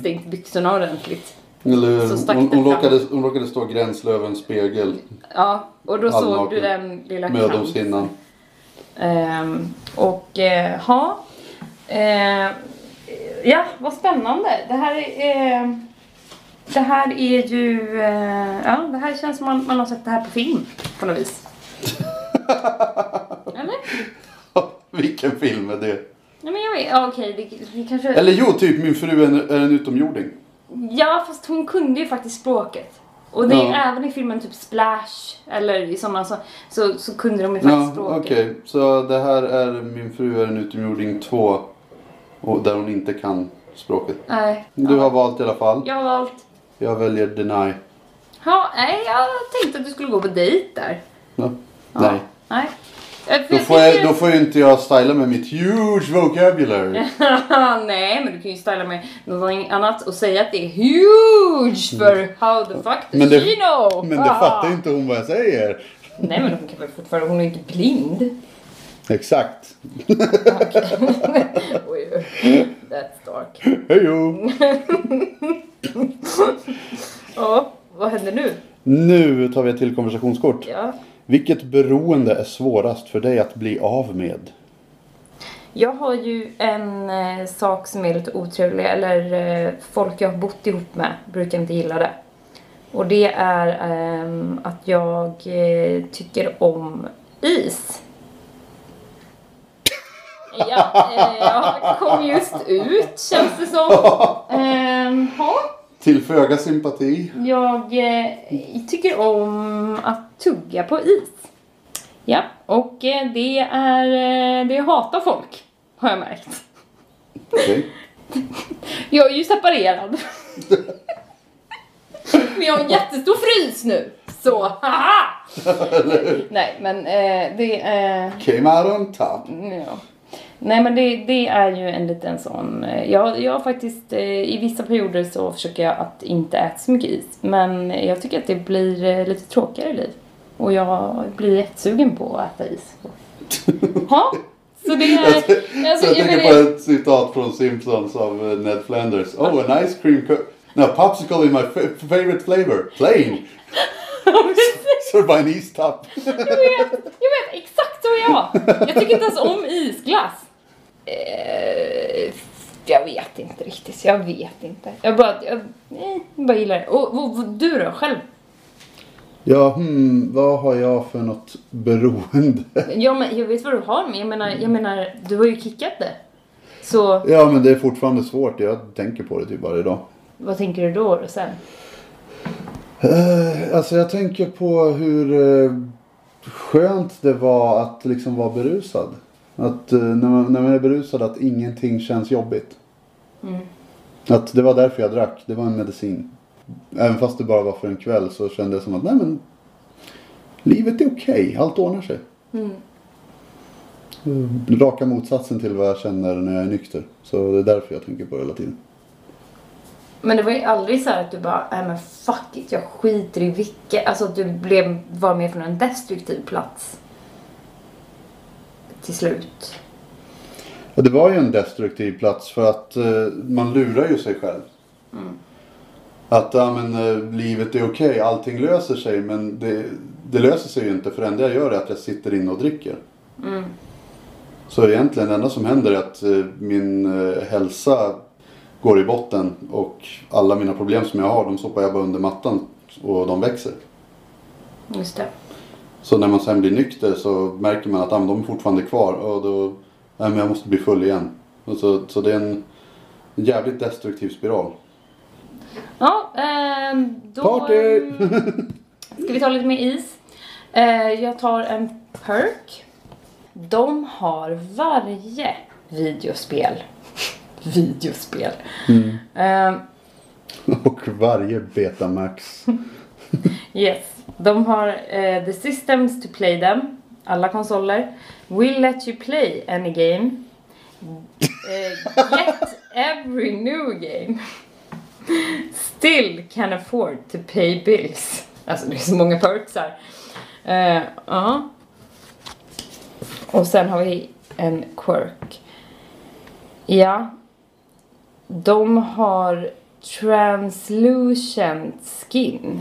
stängt byxorna ordentligt. Eller Så stack hon, det hon, råkade, hon råkade stå gränsle över en spegel. Ja, och då såg du den lilla Mödomshinnan. Ehm, och ha. Eh, ja, vad spännande. Det här är... Eh, det här är ju... Eh, ja, det här känns som man, man har sett det här på film på något vis. [laughs] Eller? Vilken film är det? Ja, men jag vet. Ja, okej, det, det kanske... Eller jo, typ Min fru är en, är en utomjording. Ja, fast hon kunde ju faktiskt språket. Och det är Ja. även i filmen typ Splash eller i sådana så, så, så kunde de ju faktiskt Ja, språket. okej. Så det här är Min fru är en utomjording 2. Och där hon inte kan språket. Nej. Du ja. har valt i alla fall. Jag har valt... Jag väljer Deny. Ja, nej, jag tänkte att du skulle gå på dejt där. Ja. Ja. Nej. Nej. Då får, jag, då får ju inte jag styla med mitt huge vocabulary. [laughs] Nej, men du kan ju styla med någonting annat och säga att det är huge för how the fuck does Men det- she know? Men det fattar ju inte hon vad jag säger. Nej, men hon kan väl fortfarande, hon är inte blind. Exakt. [laughs] Oj, that's dark. Hejo! [laughs] Ja, vad händer nu? Nu tar vi ett till konversationskort. Ja. Vilket beroende är svårast för dig att bli av med? Jag har ju en eh, sak som är lite otrevlig, eller eh, folk jag har bott ihop med brukar inte gilla det. Och det är ehm, att jag eh, tycker om is. Ja, eh, jag kom just ut känns det som. [laughs] Ehm, ja. Till föga sympati. Jag eh, tycker om att tugga på is. Ja, och eh, det är... Eh, det hatar folk, har jag märkt. Okej. [laughs] Jag är ju separerad. [laughs] Men jag har en jättestor frys nu. Så, haha! [laughs] Nej, men eh, det... Eh, Came out on top. Ja. Nej men det, det är ju en liten sån, eh, jag, jag har faktiskt eh, i vissa perioder så försöker jag att inte äta så mycket is. Men jag tycker att det blir eh, lite tråkigare liv. Och jag blir jättesugen på att äta is. [laughs] Ja, så det är... Jag, Alltså, jag jag tänker på ett citat från Simpsons av Ned Flanders. Oh, an ice cream cup. No, popsicle is my fa- favorite flavor. Plain. Served by an is top. Jag vet, jag vet, exakt så är jag. Jag tycker inte ens om isglass. Eh, jag vet inte riktigt, jag vet inte. Jag bara, jag, eh, bara gillar det. Och, och, och du då, själv? Ja, hmm, vad har jag för något beroende? Ja, men jag vet vad du har, men jag menar, jag menar du har ju kickat det. Så Ja, men det är fortfarande svårt. Jag tänker på det typ varje dag. vad tänker du då, då sen? Eh, alltså jag tänker på hur eh, skönt det var att liksom vara berusad. Att eh, när, man, när man är berusad att ingenting känns jobbigt. Mm. Att det var därför jag drack. Det var en medicin. Även fast det bara var för en kväll så kände jag som att nej men livet är okej. Allt ordnar sig. Mm. Eh, Raka motsatsen till vad jag känner när jag är nykter. Så det är därför jag tänker på det hela tiden. Men det var ju aldrig så här att du bara, nej men fuck it, jag skiter i vilket. Alltså att du blev, var med från en destruktiv plats. Till slut. Och det var ju en destruktiv plats för att eh, man lurar ju sig själv. Att ja, men, eh, livet är okej, allting löser sig men det, det löser sig ju inte för det enda jag gör är att jag sitter inne och dricker. Mm. Så egentligen det enda som händer är att eh, min eh, hälsa går i botten och alla mina problem som jag har de sopar jag bara under mattan och de växer. Just det. Så när man sen blir nykter så märker man att ah, de är fortfarande kvar och då, nej men jag måste bli full igen. Och så, så det är en jävligt destruktiv spiral. Ja, ehm, då... Party! [laughs] Ska vi ta lite mer is? Eh, jag tar en perk. De har varje videospel. Videospel. Ehm, [laughs] Och varje Betamax. [laughs] yes. De har eh, the systems to play them. Alla konsoler. Will let you play any game. [laughs] Eh, get every new game. Still can afford to pay bills. Alltså det är så många perks här. Eh, Ja. Och sen har vi en quirk. Ja. De har translucent skin.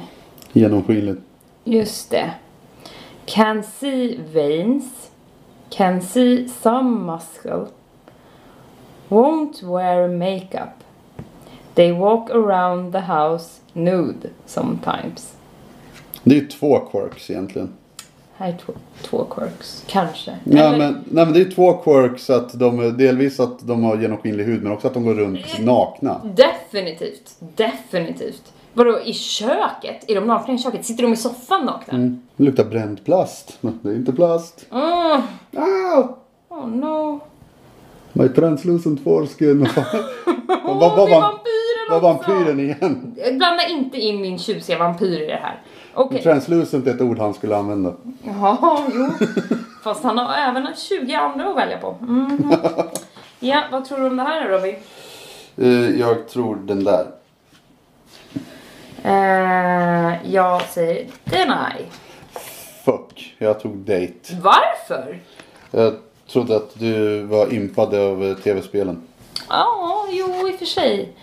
Genomskinligt. Just det. Can see veins. can see some muscle, won't wear makeup. They walk around the house nude sometimes. Det är två quirks egentligen. Här är två, två quirks, kanske. Ja, Eller- men, nej, men det är två quirks att de, delvis att de har genomskinlig hud men också att de går runt nakna. Definitivt, definitivt. Vadå, i köket? Är de nakna i köket? Sitter de i soffan nakna? Mm. Det luktar bränd plast. Men det är inte plast. Mm. Ah! Oh no. My translucent foreskin. [laughs] Vad, vad, det är var, vampyren vad vampyren igen? Blanda inte in min tjusiga vampyr i det här. Okej. Translucent är ett ord han skulle använda. Ja, jo. Fast han har även 20 andra att välja på. Mhm. Ja, vad tror du om det här då, Robin? Eh, jag tror den där. Eh, jag säger deny. Fuck, jag tog date. Varför? Jag trodde att du var impad av tv-spelen. Ja, jo i och för sig.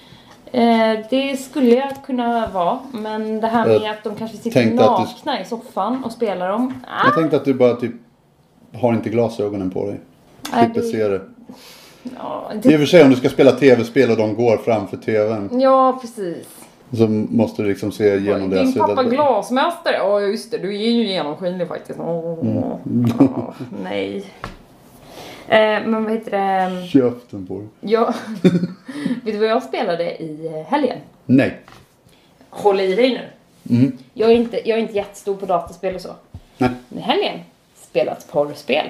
Eh, det skulle jag kunna vara. Men det här med Jag att de kanske sitter att du- nakna i soffan och spelar dem. Ah, Jag tänkte att du bara typ har inte glasögonen på dig. Slipper det- se det. ja, Det är i och för sig om du ska spela tv-spel och de går framför tvn. ja, precis. Så måste du liksom se igenom Din deras pappa huvud. glasmästare. Ja, just det. Du är ju genomskinlig faktiskt. Åh, Mm. åh, nej. Eh, men vad heter det? Käften på dig. Jag, [laughs] [laughs] vet du vad jag spelade i helgen? Nej. Håll i dig nu. Mm. Jag är inte, jag är inte jättestor på dataspel och så. Nej. Men i helgen spelat porrspel.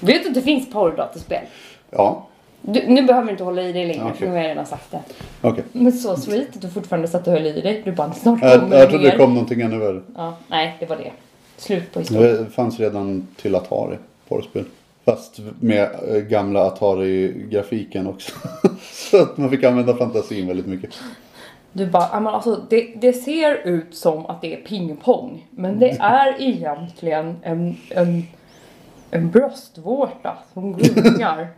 Vet du att det finns porrdataspel? Ja. Du, nu behöver du inte hålla i dig längre Okej. för nu har jag redan sagt det. Okej. Men så sweet att du fortfarande satt och höll i dig. Du bara snart Jag, kommer jag det trodde mer. det kom någonting ännu värre. Ja, nej det var det. Slut på historien. Det fanns redan till Atari, porrspel. Fast med eh, gamla Atari-grafiken också. [laughs] Så att man fick använda fantasin väldigt mycket. Du bara, men alltså det, det ser ut som att det är pingpong. Men det är egentligen en, en, en bröstvårta som gungar.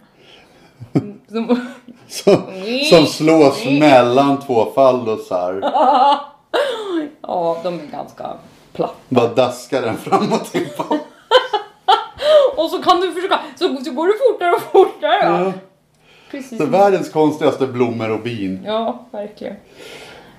[laughs] som, Som, som slås mellan två fallosar. [laughs] ja, de är ganska platta. Bara daskar den fram och tillbaka. Och så kan du försöka, så, så går det fortare och fortare. Ja. Precis. Så världens konstigaste blommor och bin. Ja, verkligen. [laughs]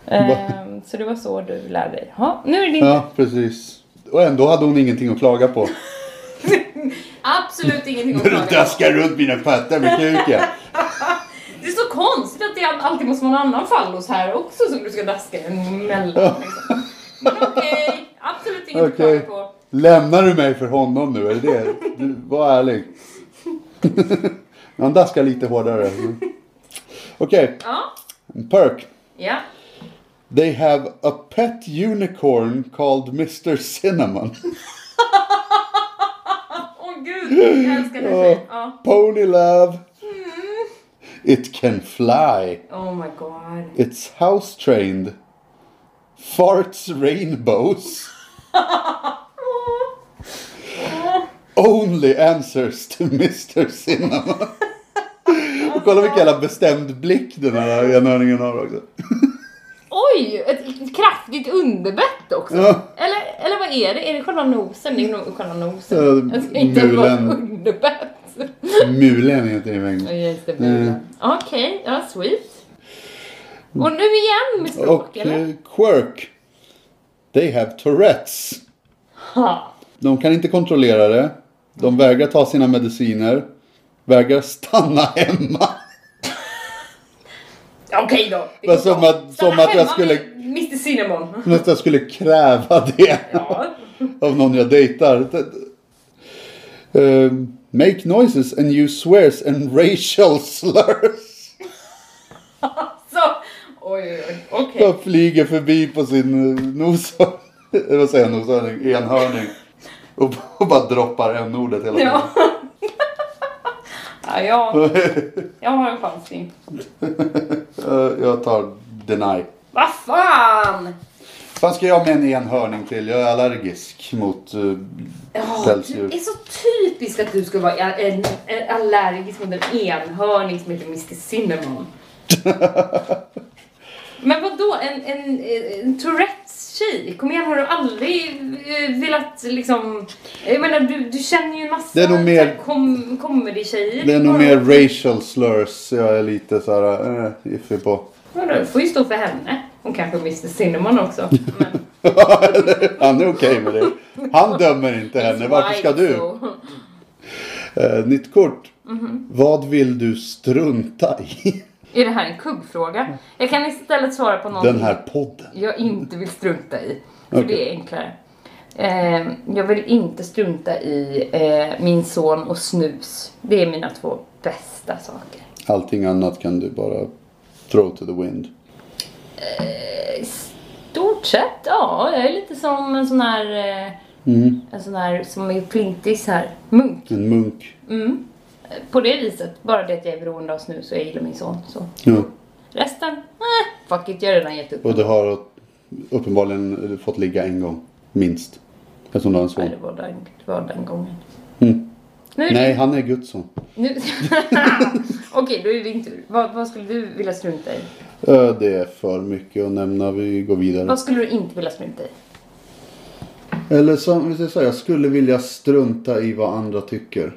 Ehm, så det var så du lärde dig. Ja, nu är det din Ja, precis. Och ändå hade hon ingenting att klaga på. [laughs] Absolut ingenting att Du klaga på. daskar runt mina pattar med kuken. [laughs] Det är så konstigt att det alltid måste vara en annan fallos här också som du ska daska emellan. Liksom. Men okej, absolut inget att klaga på. Lämnar du mig för honom nu? Är det det? Du, var ärlig. Han daskar lite hårdare. Okej, Ja, perk. ja. They have a pet unicorn called Mr Cinnamon. [laughs] Åh gud, jag älskar tjejen. Ja. Pony love. It can fly. Oh my god. It's house trained. Farts rainbows. [laughs] Only answers to [laughs] Mr Cinnamon. Och kolla vilken jävla bestämd blick den här enhörningen har också. Oj, ett, kraftigt underbett också. Ja. Eller, eller vad är det? Är det själva nosen? Det är nog själva nosen. Ja, jag ska inte vara mulen. underbett. Mulen heter det i mängd. Ja, mulen. Okej, ja sweet. Och nu igen med språk, Och eller? eh, quirk. They have Tourettes. Ha. De kan inte kontrollera det. De vägrar ta sina mediciner. Vägrar stanna hemma. Okej då. det Men går som bra. att- Stanna som att jag hemma skulle- Mr Cinnamon. Som att jag skulle kräva det Ja. av någon jag dejtar. Um, make noises and use swears and racial slurs. Så. Oj, oj, oj. Okej. Bara flyger förbi på sin uh, noshörning. Vad säger jag? Noshörning? Enhörning. Och, och bara droppar en ordet hela tiden. [laughs] Ja. ja, jag, [laughs] jag har en chansning. Eh, jag tar deny. Vad fan! Vad ska jag med en enhörning till? Jag är allergisk mot uh, Ja, pälsdjur. det är så typiskt att du ska vara en, en allergisk mot en enhörning som heter Mr Cinnamon. [laughs] Men vad då en, en, en Tourettes tjej. Kom igen, har du aldrig eh, velat liksom... Jag menar, du, du känner ju en massa Det är nog mer- kom, comedy-tjejer. Det är nog mer du- racial slurs jag är lite så här äh, iffy på. Vadå, det får ju stå för henne. Hon kanske Mr Cinnamon också. [laughs] Men Han är okej med det. Han dömer inte henne. Varför ska du? Eh, nytt kort. Mhm. Vad vill du strunta i? Är det här en kuggfråga? Jag kan istället svara på någonting Den här podden. jag inte vill strunta i. För Okej. det är enklare. Eh, jag vill inte strunta i eh, min son och snus. Det är mina två bästa saker. Allting annat kan du bara throw to the wind. Eh, I stort sett, ja. Jag är lite som en sån här, eh, Mm. en sån här som är flintis här. Munk. En munk. Mm. På det viset. Bara det att jag är beroende av snus och jag gillar min son. Så. Ja. Resten, eh, fuck it, jag har redan gett upp. Och du har uppenbarligen fått ligga en gång. Minst. Eftersom du har en Nej, son. det var den, det var den gången. Mm. Nu är det Nej, han är Guds son. Nu... [laughs] Okej, då är det din tur. Vad, vad skulle du vilja strunta i? Det är för mycket att nämna. Vi går vidare. Vad skulle du inte vilja strunta i? Eller som vi säger, jag skulle vilja strunta i vad andra tycker.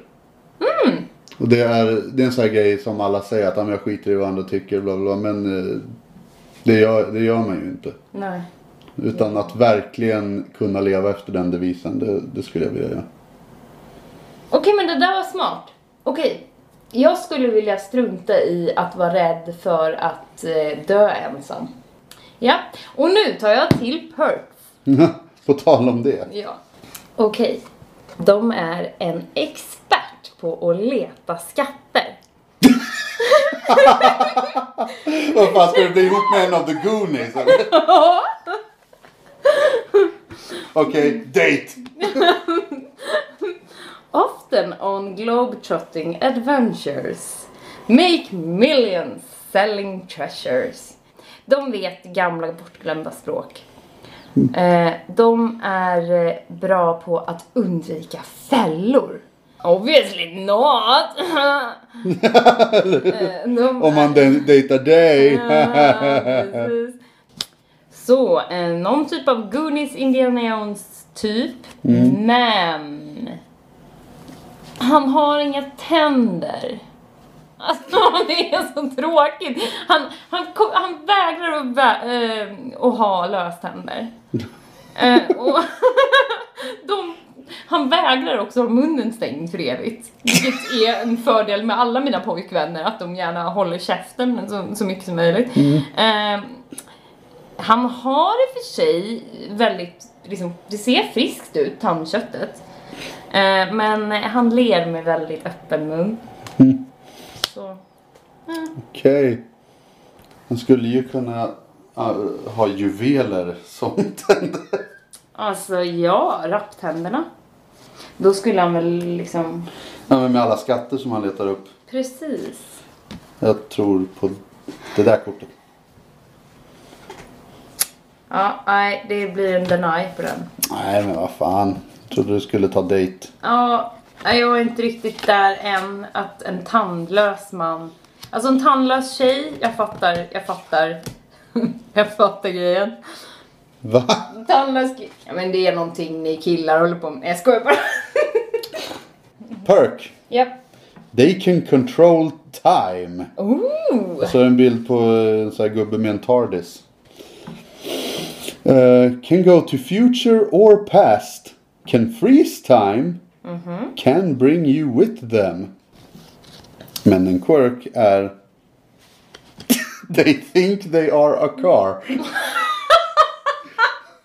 Och det är, det är en sån här grej som alla säger att "Ja, men jag skiter i vad andra tycker bla bla. bla." Men eh, det gör, det gör man ju inte. Nej. Utan att verkligen kunna leva efter den devisen. Det, det skulle jag vilja göra. Okej, men det där var smart. Okej. Jag skulle vilja strunta i att vara rädd för att eh, dö ensam. Ja, och nu tar jag till perks. [laughs] På tal om det. Ja. Okej. De är en expert på att leta skatter. [laughs] Vad fan ska du bli ihop med en av the Goonies eller? Okej, date. [laughs] Often on globetrotting adventures. Make millions selling treasures. De vet gamla bortglömda språk. Eh, de är eh, bra på att undvika fällor. Obviously not! [laughs] Eh, de Om man de- dejtar dig. Så, eh, någon typ av Goonies Indiana Jones typ. Men han har inga tänder. Alltså [laughs] det är så tråkigt. Han, han, han vägrar att, vä- eh, att ha löständer. [laughs] Eh, och [laughs] de, han vägrar också ha munnen stängd för evigt. Vilket är en fördel med alla mina pojkvänner, att de gärna håller käften så, så mycket som möjligt. Eh, han har i och för sig väldigt, liksom, det ser friskt ut, tandköttet. Eh, men han ler med väldigt öppen mun. Så, Okej. Han skulle ju kunna uh, ha juveler som tänder. Alltså ja, rapptänderna. Då skulle han väl liksom, Ja, men med alla skatter som han letar upp. precis. Jag tror på det där kortet. Ja, nej, det blir en deny på den. Nej men vad fan. Jag trodde du skulle ta dejt. Ja, nej, jag är inte riktigt där än att en tandlös man Alltså en tandlös tjej, jag fattar, jag fattar. [laughs] jag fattar grejen. Va? Ki- Ja men det är någonting ni killar håller på med. Jag skojar bara. Perk. Japp. They can control time. Ooh! Så är det en bild på eh, en sån här gubbe med en TARDIS. Eh, can go to future or past. Can freeze time. Can bring you with them. Men en quirk är... [laughs] they think they are a car. [laughs]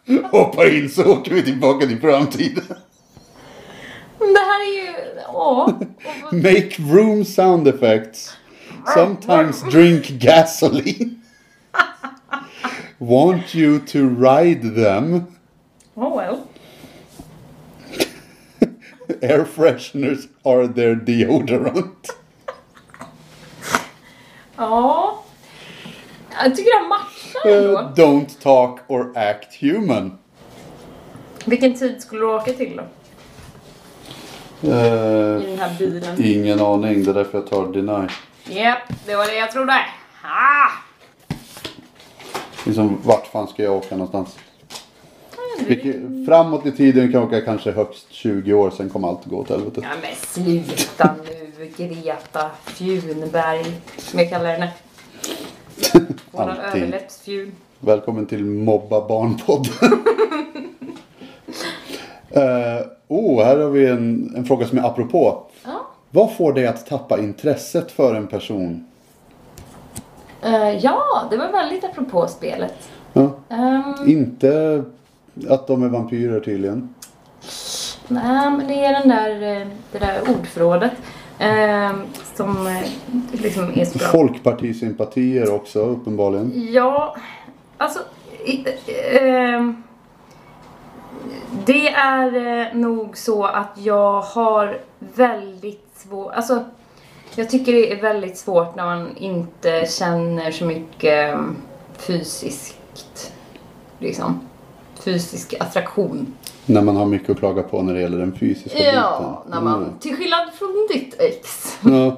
[laughs] Hoppa in så åker vi tillbaka till framtiden. Men det här är ju... [laughs] Make room sound effects. Sometimes drink gasoline. [laughs] Want you to ride them. Oh well. Air fresheners are their deodorant. Ja. Jag tycker han matchar Uh, don't talk or act human. Vilken tid skulle du åka till då? Uh, I den här bilen? ingen aning, det är därför jag tar deny. Japp, det var det jag trodde. Ah! Liksom, vart fan ska jag åka någonstans? Vilket, framåt i tiden kan åka kanske högst 20 år, sen kommer allt gå åt helvete. Ja men sluta nu Greta Fjunberg. Som jag kallar henne. [laughs] Överläppsfjun. Välkommen till Mobba Barnpodd. uh, [laughs] oh, här har vi en, en fråga som är apropå. Ja. Vad får dig att tappa intresset för en person? Eh, ja, det var väldigt apropå spelet. Ja, Ehm, inte att de är vampyrer tydligen. nej, men det är den där, eh, det där ordförrådet. Ehm, som eh, liksom är så bra. Folkpartisympatier också uppenbarligen. Ja, alltså... ehm, det är eh, nog så att jag har väldigt svårt... Alltså, jag tycker det är väldigt svårt när man inte känner så mycket um, fysiskt, liksom, fysisk attraktion. När man har mycket att klaga på när det gäller den fysiska Ja, biten. när man, Mm. till skillnad från ditt ex. Ja.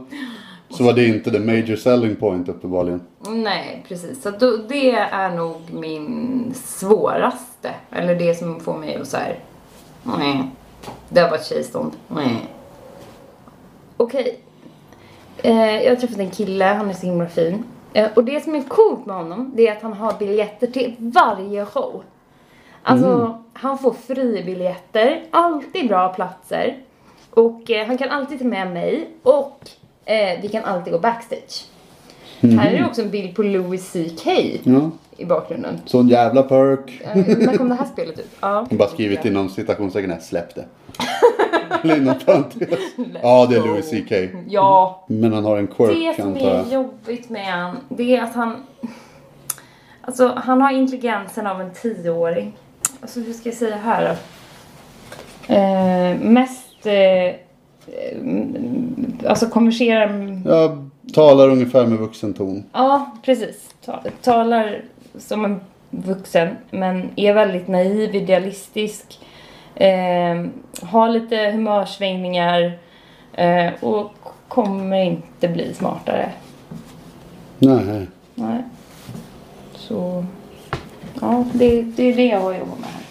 Så var det inte the major selling point uppenbarligen. Nej, precis. Så då, det är nog min svåraste. Eller det som får mig att såhär... Nej. Det var ett tjejstånd. Nej. Okej. Eh, jag har träffat en kille, han är så himla fin. Eh, och det som är coolt med honom, det är att han har biljetter till varje show. Alltså, han får fribiljetter, alltid bra platser. Och eh, han kan alltid ta med mig och eh, vi kan alltid gå backstage. Här är det också en bild på Louis CK Ja. i bakgrunden. Sån jävla perk. Eh, När kom det här spelet ut? Ja. Jag bara skrivit inom citationstecken här, släpp det. Eller inom parentes. Ja, det är Louis CK. Ja. Men han har en Det quirk som antar är jobbigt med han, det är att han... Alltså, han har intelligensen av en tioåring. Alltså, hur ska jag säga här? Eh, mest... Eh, mm, alltså konverserar... Jag talar ungefär med vuxen ton. Ja, precis. Ta, talar som en vuxen, men är väldigt naiv, idealistisk. Eh, har lite humörsvängningar eh, och kommer inte bli smartare. Nej. Nej. Så... Ja, det, det är det jag har jobbat med här.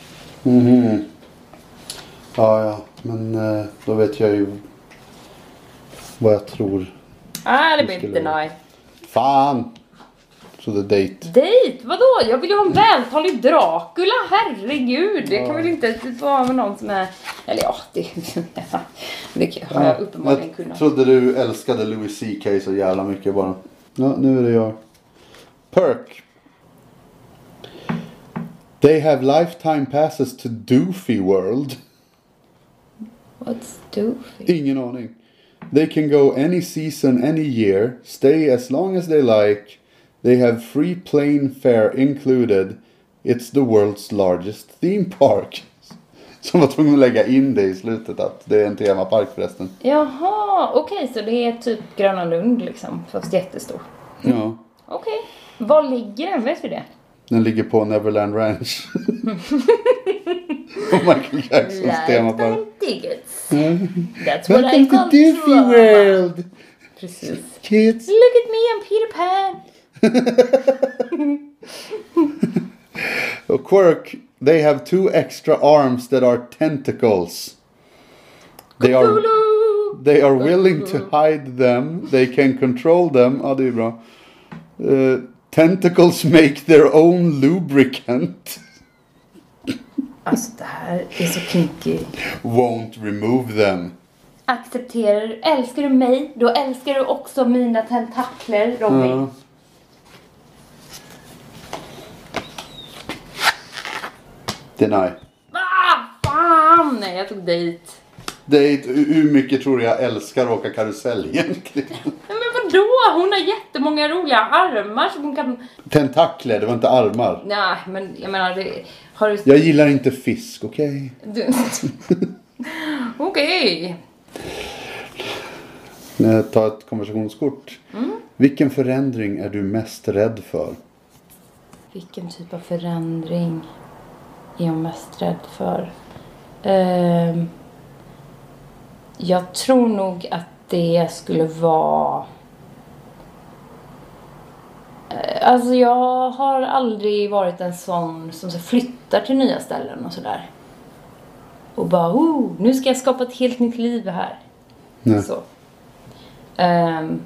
Mhm. Ja, ja. Men eh, då vet jag ju vad jag tror. Ah, det Det blir inte nej. Fan! Så the date. Dejt? Vadå? Jag vill ju ha en vältalig Dracula, herregud. Det kan väl inte vara med någon som är... Eller ja, det, [laughs] det har jag uppenbarligen jag kunnat. trodde du älskade Louis CK så jävla mycket bara. Ja, nu är det jag. Perk. They have lifetime passes to Doofy World. What's doofy? Ingen aning. They can go any season, any year, stay as long as they like. They have free plane fare included. It's the world's largest theme park. [laughs] Som var tvungen att lägga in det i slutet att det är en temapark förresten. Jaha, okej så det är typ Gröna Lund liksom, fast jättestor. Ja. Okej. Var ligger den? Vet vi det? Den ligger på Neverland Ranch. [laughs] Och Michael Jacksons. Lifetime tickets. That's what I Welcome to Doofy trauma. World! Precis. Kids! Look at me, I'm Peter Pan. [laughs] A quirk, they have two extra arms that are tentacles. They are, they are willing to hide them. They can control them. Ja, det är bra. Eh, tentacles make their own lubricant. Alltså det här är så kinky. Won't remove them. Accepterar du, älskar du mig, då älskar du också mina tentakler, Robin. Ja. Deny. Ah, fan! Nej, jag tog dejt. Det är, hur mycket tror du jag älskar att åka karusell egentligen? [laughs] Vadå? Hon har jättemånga roliga armar som hon kan... Tentakler, det var inte armar. Nej, men jag menar, det... Har du... Jag gillar inte fisk, okej? du... [laughs] Okej. Okay? Ta ett konversationskort. Vilken förändring är du mest rädd för? Vilken typ av förändring är jag mest rädd för? Ehm, jag tror nog att det skulle vara Alltså jag har aldrig varit en sån som så flyttar till nya ställen och sådär. Och bara, oh, nu ska jag skapa ett helt nytt liv här. Nej. Så. Ehm,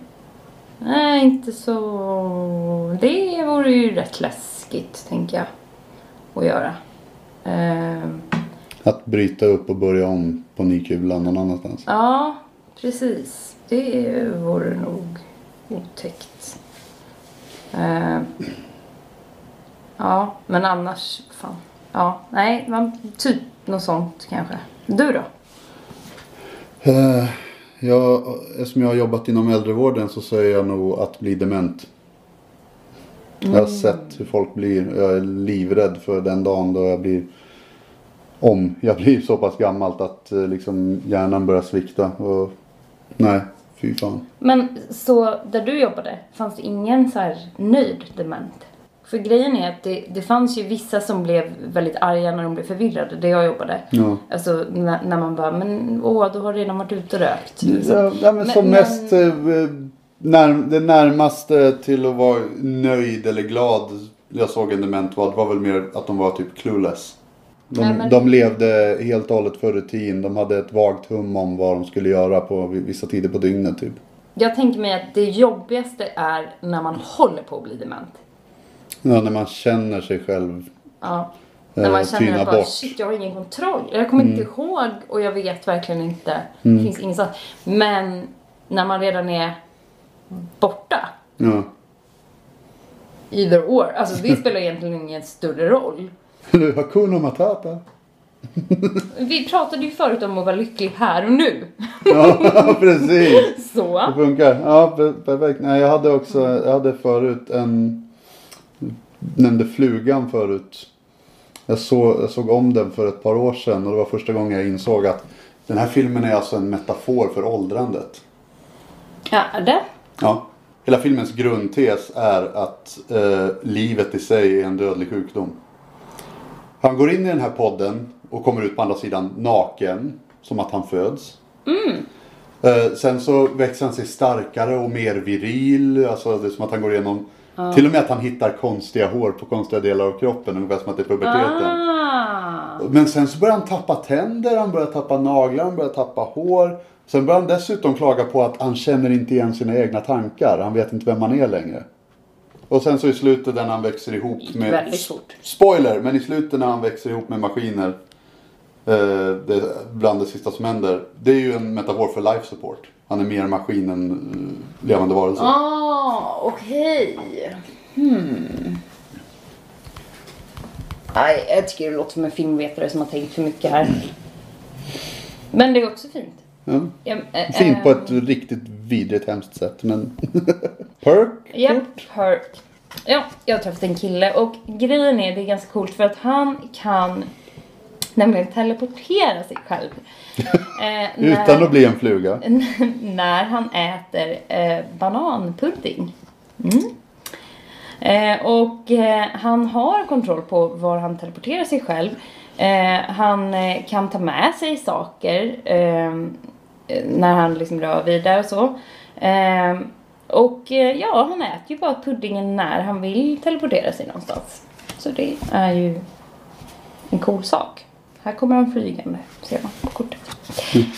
nej, inte så... Det vore ju rätt läskigt, tänker jag. Att göra. Ehm, Att bryta upp och börja om på ny kula någon annanstans. ja, precis. Det vore nog otäckt. Ehm, ja, men annars, fan. Ja, nej, man, typ något sånt kanske. Du då? Eh, ja, eftersom jag har jobbat inom äldrevården så säger jag nog att bli dement. Jag har sett hur folk blir. Jag är livrädd för den dagen då jag blir om jag blir så pass gammalt att eh, liksom hjärnan börjar svikta. Och, nej, fy fan. Men så där du jobbade, fanns det ingen så här nöjd dement? För grejen är att det, det fanns ju vissa som blev väldigt arga när de blev förvirrade där jag jobbade. Ja. Alltså när, när man bara, men åh, du har redan varit ute och rökt. liksom. Ja, ja, men som Men- mest eh, när, det närmaste till att vara nöjd eller glad jag såg en dement var, det var väl mer att de var typ clueless. De, Nej, men- de levde helt och hållet för rutin. De hade ett vagt hum om vad de skulle göra på vissa tider på dygnet typ. Jag tänker mig att det jobbigaste är när man håller på att bli dement. Ja, när man känner sig själv Ja. eh, När man känner att bara, bort. shit jag har ingen kontroll. Jag kommer inte ihåg och jag vet verkligen inte. Det finns ingenstans. Men när man redan är borta. Ja. Either or. Alltså det spelar egentligen ingen större roll. Eller Hakuna Matata. Vi pratade ju förut om att vara lycklig här och nu. Ja, [laughs] precis. Så. Det funkar. Ja, per- perfekt. Nej, jag hade också, jag hade förut en, nämnde flugan förut. Jag såg, jag såg om den för ett par år sedan och det var första gången jag insåg att den här filmen är alltså en metafor för åldrandet. Ja, det. Ja. Hela filmens grundtes är att eh, livet i sig är en dödlig sjukdom. Han går in i den här podden och kommer ut på andra sidan naken, som att han föds. Eh, sen så växer han sig starkare och mer viril. Alltså det är som att han går igenom... Till och med att han hittar konstiga hår på konstiga delar av kroppen. Ungefär som att det är puberteten. Ah. Men sen så börjar han tappa tänder, han börjar tappa naglar, han börjar tappa hår. Sen börjar han dessutom klaga på att han känner inte igen sina egna tankar. Han vet inte vem han är längre. Och sen så i slutet när han växer ihop med... Väldigt fort. Spoiler! Men i slutet när han växer ihop med maskiner. Eh, det, bland det sista som händer. Det är ju en metafor för life support. Han är mer maskin än eh, levande varelse. Ah, okej. Hmm. Nej, jag tycker det låter som en filmvetare som har tänkt för mycket här. Men det är också fint. Ja. Ja, eh, Fint på eh, ett riktigt vidrigt hemskt sätt. Men... [laughs] Perk? Japp, Perk. Ja, jag har träffat en kille och grejen är det är ganska coolt för att han kan nämligen teleportera sig själv. [laughs] Eh, Utan att bli en fluga. [laughs] när han äter eh, bananpudding. Mm. Eh, och eh, han har kontroll på var han teleporterar sig själv. Eh, han eh, kan ta med sig saker när han liksom rör vidare och så. Och eh, ja, han äter ju bara puddingen när han vill teleportera sig någonstans. Så det är ju en cool sak. Här kommer han flygande, ser man på kortet.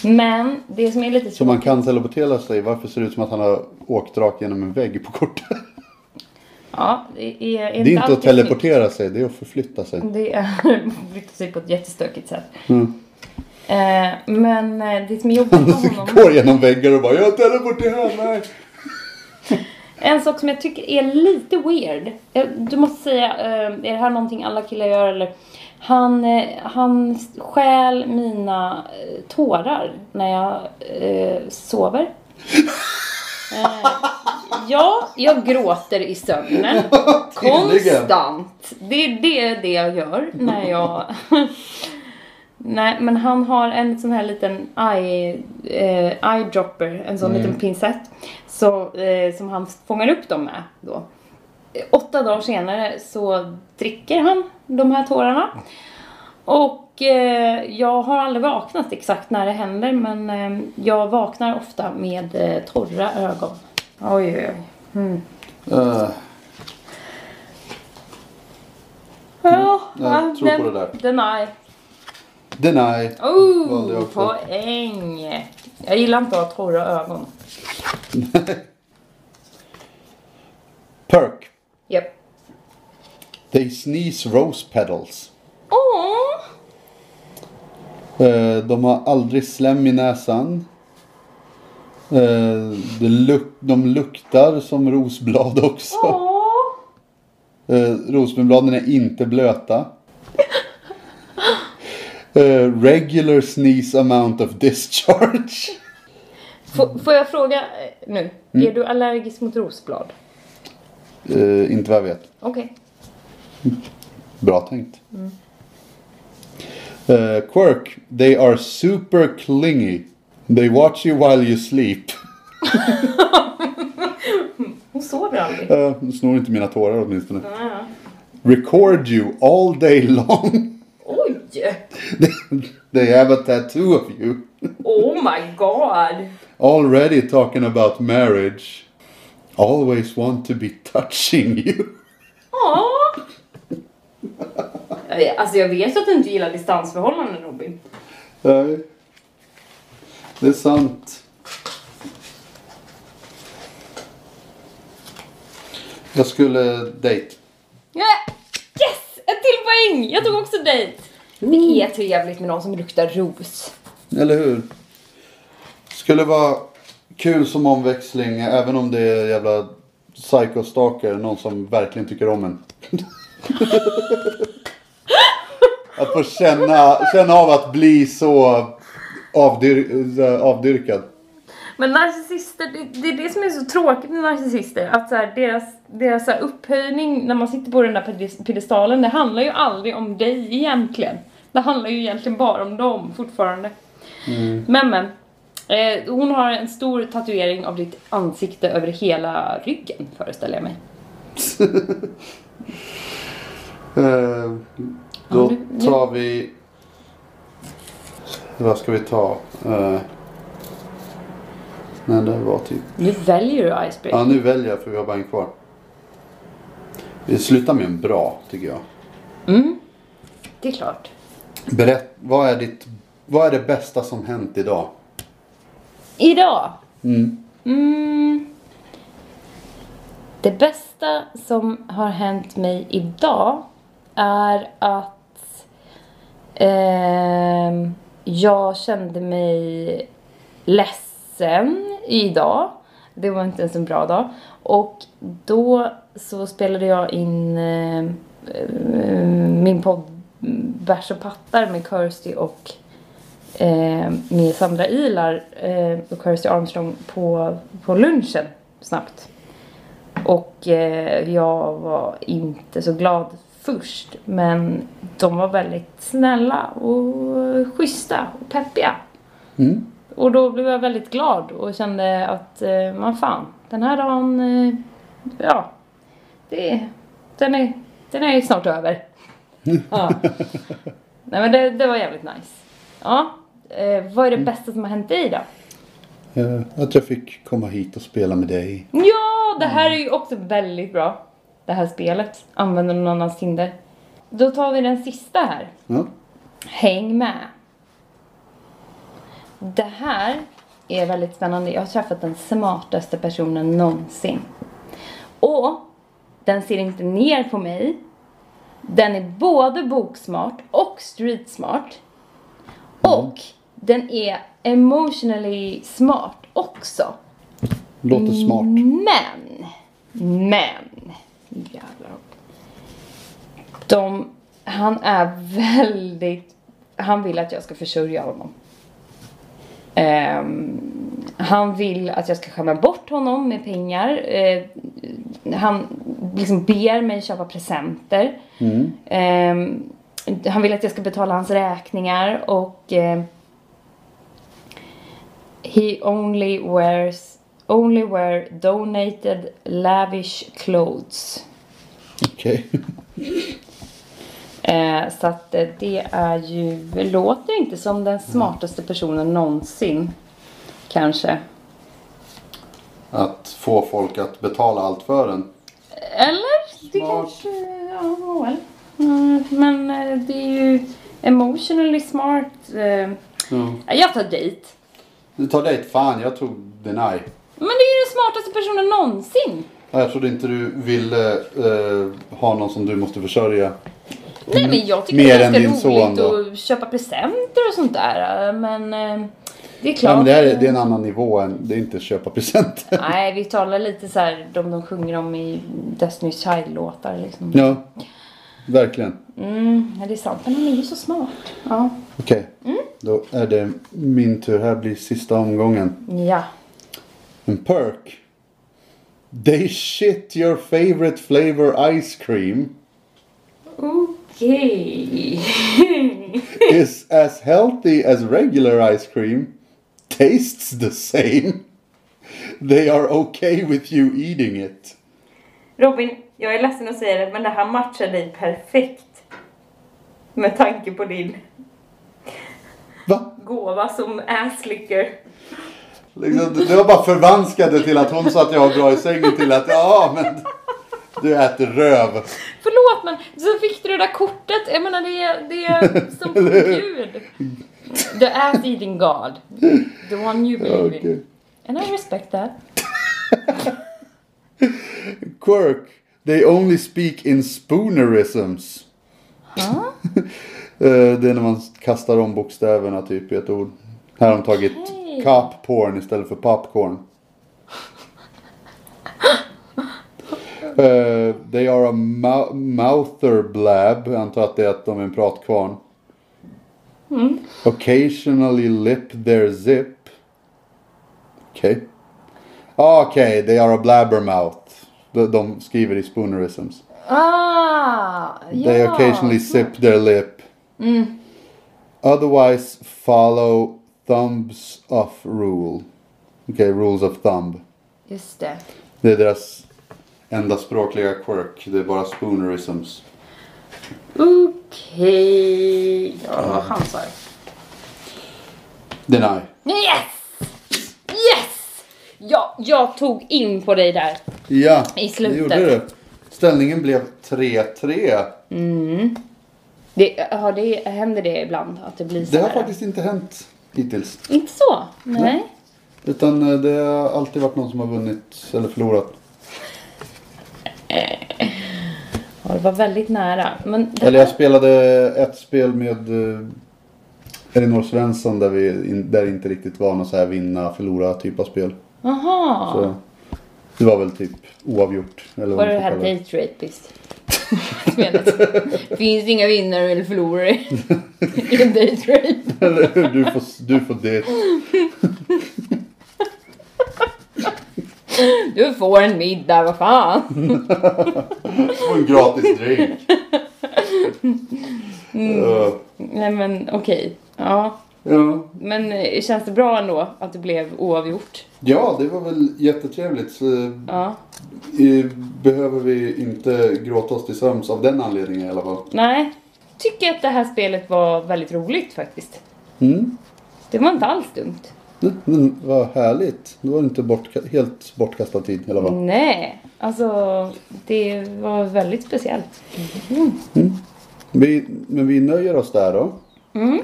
Men det som är lite Så man kan teleportera sig. Varför ser det ut som att han har åkt rakt genom en vägg på kortet? Ja, det är, är Det är inte att teleportera sig, det är att förflytta sig. Det är [laughs] att flytta sig på ett jättestökigt sätt. Mm. Eh, men eh, det som är jobbigt med [laughs] honom. Går genom väggar och bara jag teleporterar mig. En sak som jag tycker är lite weird. eh, Du måste säga, eh, är det här någonting alla killar gör eller? Han, eh, han stjäl mina tårar när jag eh, sover. [laughs] Eh, ja, jag gråter i sömnen. Konstant. Det, det är det jag gör när jag... [laughs] Nej, men han har en sån här liten eye, eh, eyedropper, en sån liten pincett. Så, eh, som han fångar upp dem med då. Åtta dagar senare så dricker han de här tårarna. Och eh, jag har aldrig vaknat exakt när det händer men eh, jag vaknar ofta med eh, torra ögon. Oj, oj, oj. Mm. Uh, Ja, jag tror på det där. Deny. Deny. Jag Oh, poäng. Jag gillar inte att ha torra ögon. [laughs] Perk. Japp. They sneeze rose petals. Åh! Eh, De har aldrig slem i näsan. Eh, det luk- De luktar som rosblad också. Åh! Eh, är inte blöta. Eh, regular sneeze amount of discharge. Får, får jag fråga eh, nu? Är du allergisk mot rosblad? Eh, inte vad jag vet. Okej. Bra tänkt. Eh, quirk. They are super clingy. They watch you while you sleep. [laughs] Hon sover aldrig. Uh, snor inte mina tårar åtminstone. Ja, ja. Record you all day long. [laughs] They have a tattoo of you. Oh my god! Already talking about marriage. Always want to be touching you. Åh! Alltså jag vet att du inte gillar distansförhållanden Robin. Nej. Det är sant. Jag skulle dejt. Yes! Ett till poäng! Jag tog också dejt. Det är trevligt med någon som luktar ros. Eller hur? Skulle vara kul som omväxling även om det är jävla psycho-stalker. Någon som verkligen tycker om en. [laughs] att få känna, känna av att bli så avdyr, avdyrkad. Men narcissister, det, det är det som är så tråkigt med narcissister. Att så här, deras, deras så här, upphöjning när man sitter på den där piedestalen, det handlar ju aldrig om dig egentligen. Det handlar ju egentligen bara om dem fortfarande. Men men. Eh, hon har en stor tatuering av ditt ansikte över hela ryggen föreställer jag mig. [laughs] Eh, då tar vi... Vad ska vi ta? Eh, nej, det var typ... Nu väljer du icebreaker. Ja, nu väljer jag för vi har bara en kvar. Vi slutar med en bra, tycker jag. Mm. Det är klart. Berätt, vad är, ditt, vad är det bästa som hänt idag? Idag. Mm. Mm. Det bästa som har hänt mig idag är att ehm, jag kände mig ledsen idag. Det var inte ens en bra dag. Och då så spelade jag in eh, eh, min podd Bärs och pattar med Kirsty och eh, med Sandra Ilar eh, och Kirsty Armstrong på, på lunchen snabbt. Och eh, jag var inte så glad först men de var väldigt snälla och schyssta och peppiga. Mm. Och då blev jag väldigt glad och kände att, eh, vad fan, den här dagen, eh, ja, det, den, är, den är snart över. Ja. Nej men det, det var jävligt nice. Ja, eh, vad är det bästa som har hänt dig då? Eh, att jag fick komma hit och spela med dig. Ja, det här är ju också väldigt bra. Det här spelet. Använder någon annans Tinder. Då tar vi den sista här. Ja. Häng med. Det här är väldigt spännande. Jag har träffat den smartaste personen någonsin. Och den ser inte ner på mig. Den är både boksmart och streetsmart. Och den är emotionally smart också. Låter smart. Men, men, jävlar. De, han är väldigt, han vill att jag ska försörja honom. Ehm, han vill att jag ska skämma bort honom med pengar. Eh, han liksom ber mig köpa presenter. Mm. Ehm, han vill att jag ska betala hans räkningar och eh, He only wears only wear donated lavish clothes. Okej. [laughs] Eh, så att eh, det är ju, låter inte som den smartaste personen någonsin. Kanske. Att få folk att betala allt för en. Eller? Det Smart. kanske, ja well. Mm, men eh, det är ju emotionally smart. Ja. Jag tar dejt. Du tar dejt? Fan, jag tog deny. Men det är ju den smartaste personen någonsin. Ja, Jag trodde inte du ville eh, ha någon som du måste försörja. Nej men jag tycker Mer det är ganska roligt att köpa presenter och sånt där. Men eh, det är klart. Ja, men det, är, det är en annan nivå än det är inte köpa presenter. Nej, vi talar lite så här de de sjunger om i Destiny's Child-låtar liksom. Ja, verkligen. Mm, det är sant. Men han är ju så smart. Ja. Okej, då är det min tur. Här blir sista omgången. Ja. En perk. They shit your favorite flavor ice cream Okej. is as healthy as regular ice cream, tastes the same. They are okay with you eating it. Robin, jag är ledsen att säga det, men det här matchar dig perfekt. Med tanke på din Va? gåva som asslicker. Liksom, det var bara förvanskade till att hon sa att jag var bra i sängen till att ja men du äter röv. Förlåt men så fick du det där kortet. Jag menar det är, det är som gud. The ass eating God. The one you believe in. Okej. And I respect that. Quirk. They only speak in spoonerisms. Ja. Eh, det är när man kastar om bokstäverna typ i ett ord. Här har de tagit Okej. cop porn istället för popcorn. Eh, they are a mou- mouther blab. Jag antar att det är att de är en pratkvarn. Occasionally lip their zip. Okej. Ah, Okej, they are a blabbermouth. De, de skriver i spoonerisms. Ah. They occasionally sip their lip. Mm. Otherwise follow thumbs off rule. Okej, rules of thumb. Just det. Det är deras enda språkliga quirk. Det är bara spoonerisms. Okej. Ja, han sa det. Deny. Yes! Yes! Ja, jag tog in på dig där. Ja, I slutet. det gjorde du. Ställningen blev 3-3. Det, ja, det händer det ibland att det blir så Det har här. faktiskt inte hänt hittills. Inte så? Nej. Nej. Utan eh, det har alltid varit någon som har vunnit eller förlorat. Ja, det var väldigt nära. Men Eller jag spelade ett spel med eh, Elinor Svensson där vi in, där inte riktigt var någon så här vinna förlora typ av spel. Jaha. Så det var väl typ oavgjort. Eller Var vad det det här. Date Rapist? [laughs] Finns inga vinnare eller förlorare [laughs] i en date rape. [laughs] Eller hur? Du får, du får det. Du får en middag, vad fan. [laughs] Och en gratis drink. Ja. Nej men okej. Ja. Ja. Men eh, känns det bra ändå att det blev oavgjort? ja, det var väl jättetrevligt. Så, Ja. eh, behöver vi inte gråta oss till sömns av den anledningen i alla fall. Nej. Tycker att det här spelet var väldigt roligt faktiskt. Mm. Det var inte alls dumt. Det var härligt. Det var inte bortka- helt bortkastad tid i alla fall. Nej. Alltså det var väldigt speciellt. Vi, men vi nöjer oss där då. Mm.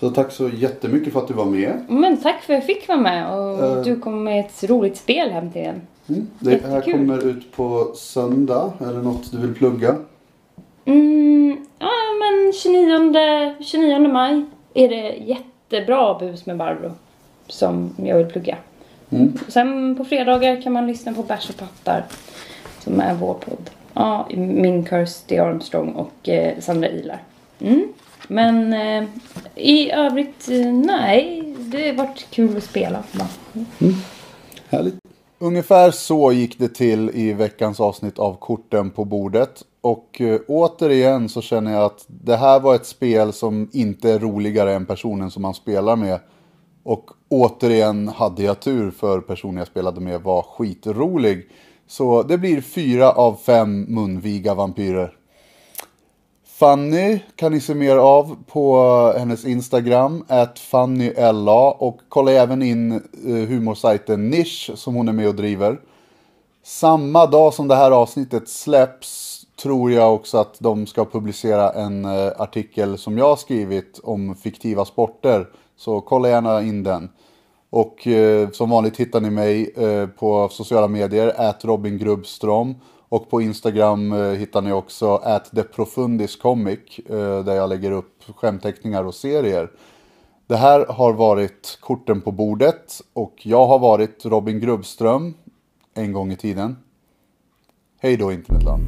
Så tack så jättemycket för att du var med. Men tack för att jag fick vara med och Eh. du kom med ett roligt spel hem till en. Mm. Det här kommer ut på söndag. Är det något du vill plugga? Mm, ja men 29, 29 maj är det jättebra bus med Barbro som jag vill plugga. Mm. Sen på fredagar kan man lyssna på Bärs och pattar som är vår podd. Ja, min Kirsty Armstrong och eh, Sandra Ilar. Mm. Men eh, i övrigt, eh, nej, det har varit kul att spela. Va? Härligt. Ungefär så gick det till i veckans avsnitt av Korten på bordet. Och eh, återigen så känner jag att det här var ett spel som inte är roligare än personen som man spelar med. Och återigen hade jag tur för personen jag spelade med var skitrolig. Så det blir fyra av fem munviga vampyrer. Fanny kan ni se mer av på hennes Instagram, at FannyLA. Och kolla även in eh, humorsajten Nisch som hon är med och driver. Samma dag som det här avsnittet släpps, tror jag också att de ska publicera en eh, artikel som jag har skrivit om fiktiva sporter. Så kolla gärna in den. Och eh, som vanligt hittar ni mig eh, på sociala medier, at Robin Grubbström. Och på Instagram eh, hittar ni också at The eh, där jag lägger upp skämteckningar och serier. Det här har varit korten på bordet och jag har varit Robin Grubbström en gång i tiden. Hej då internetland.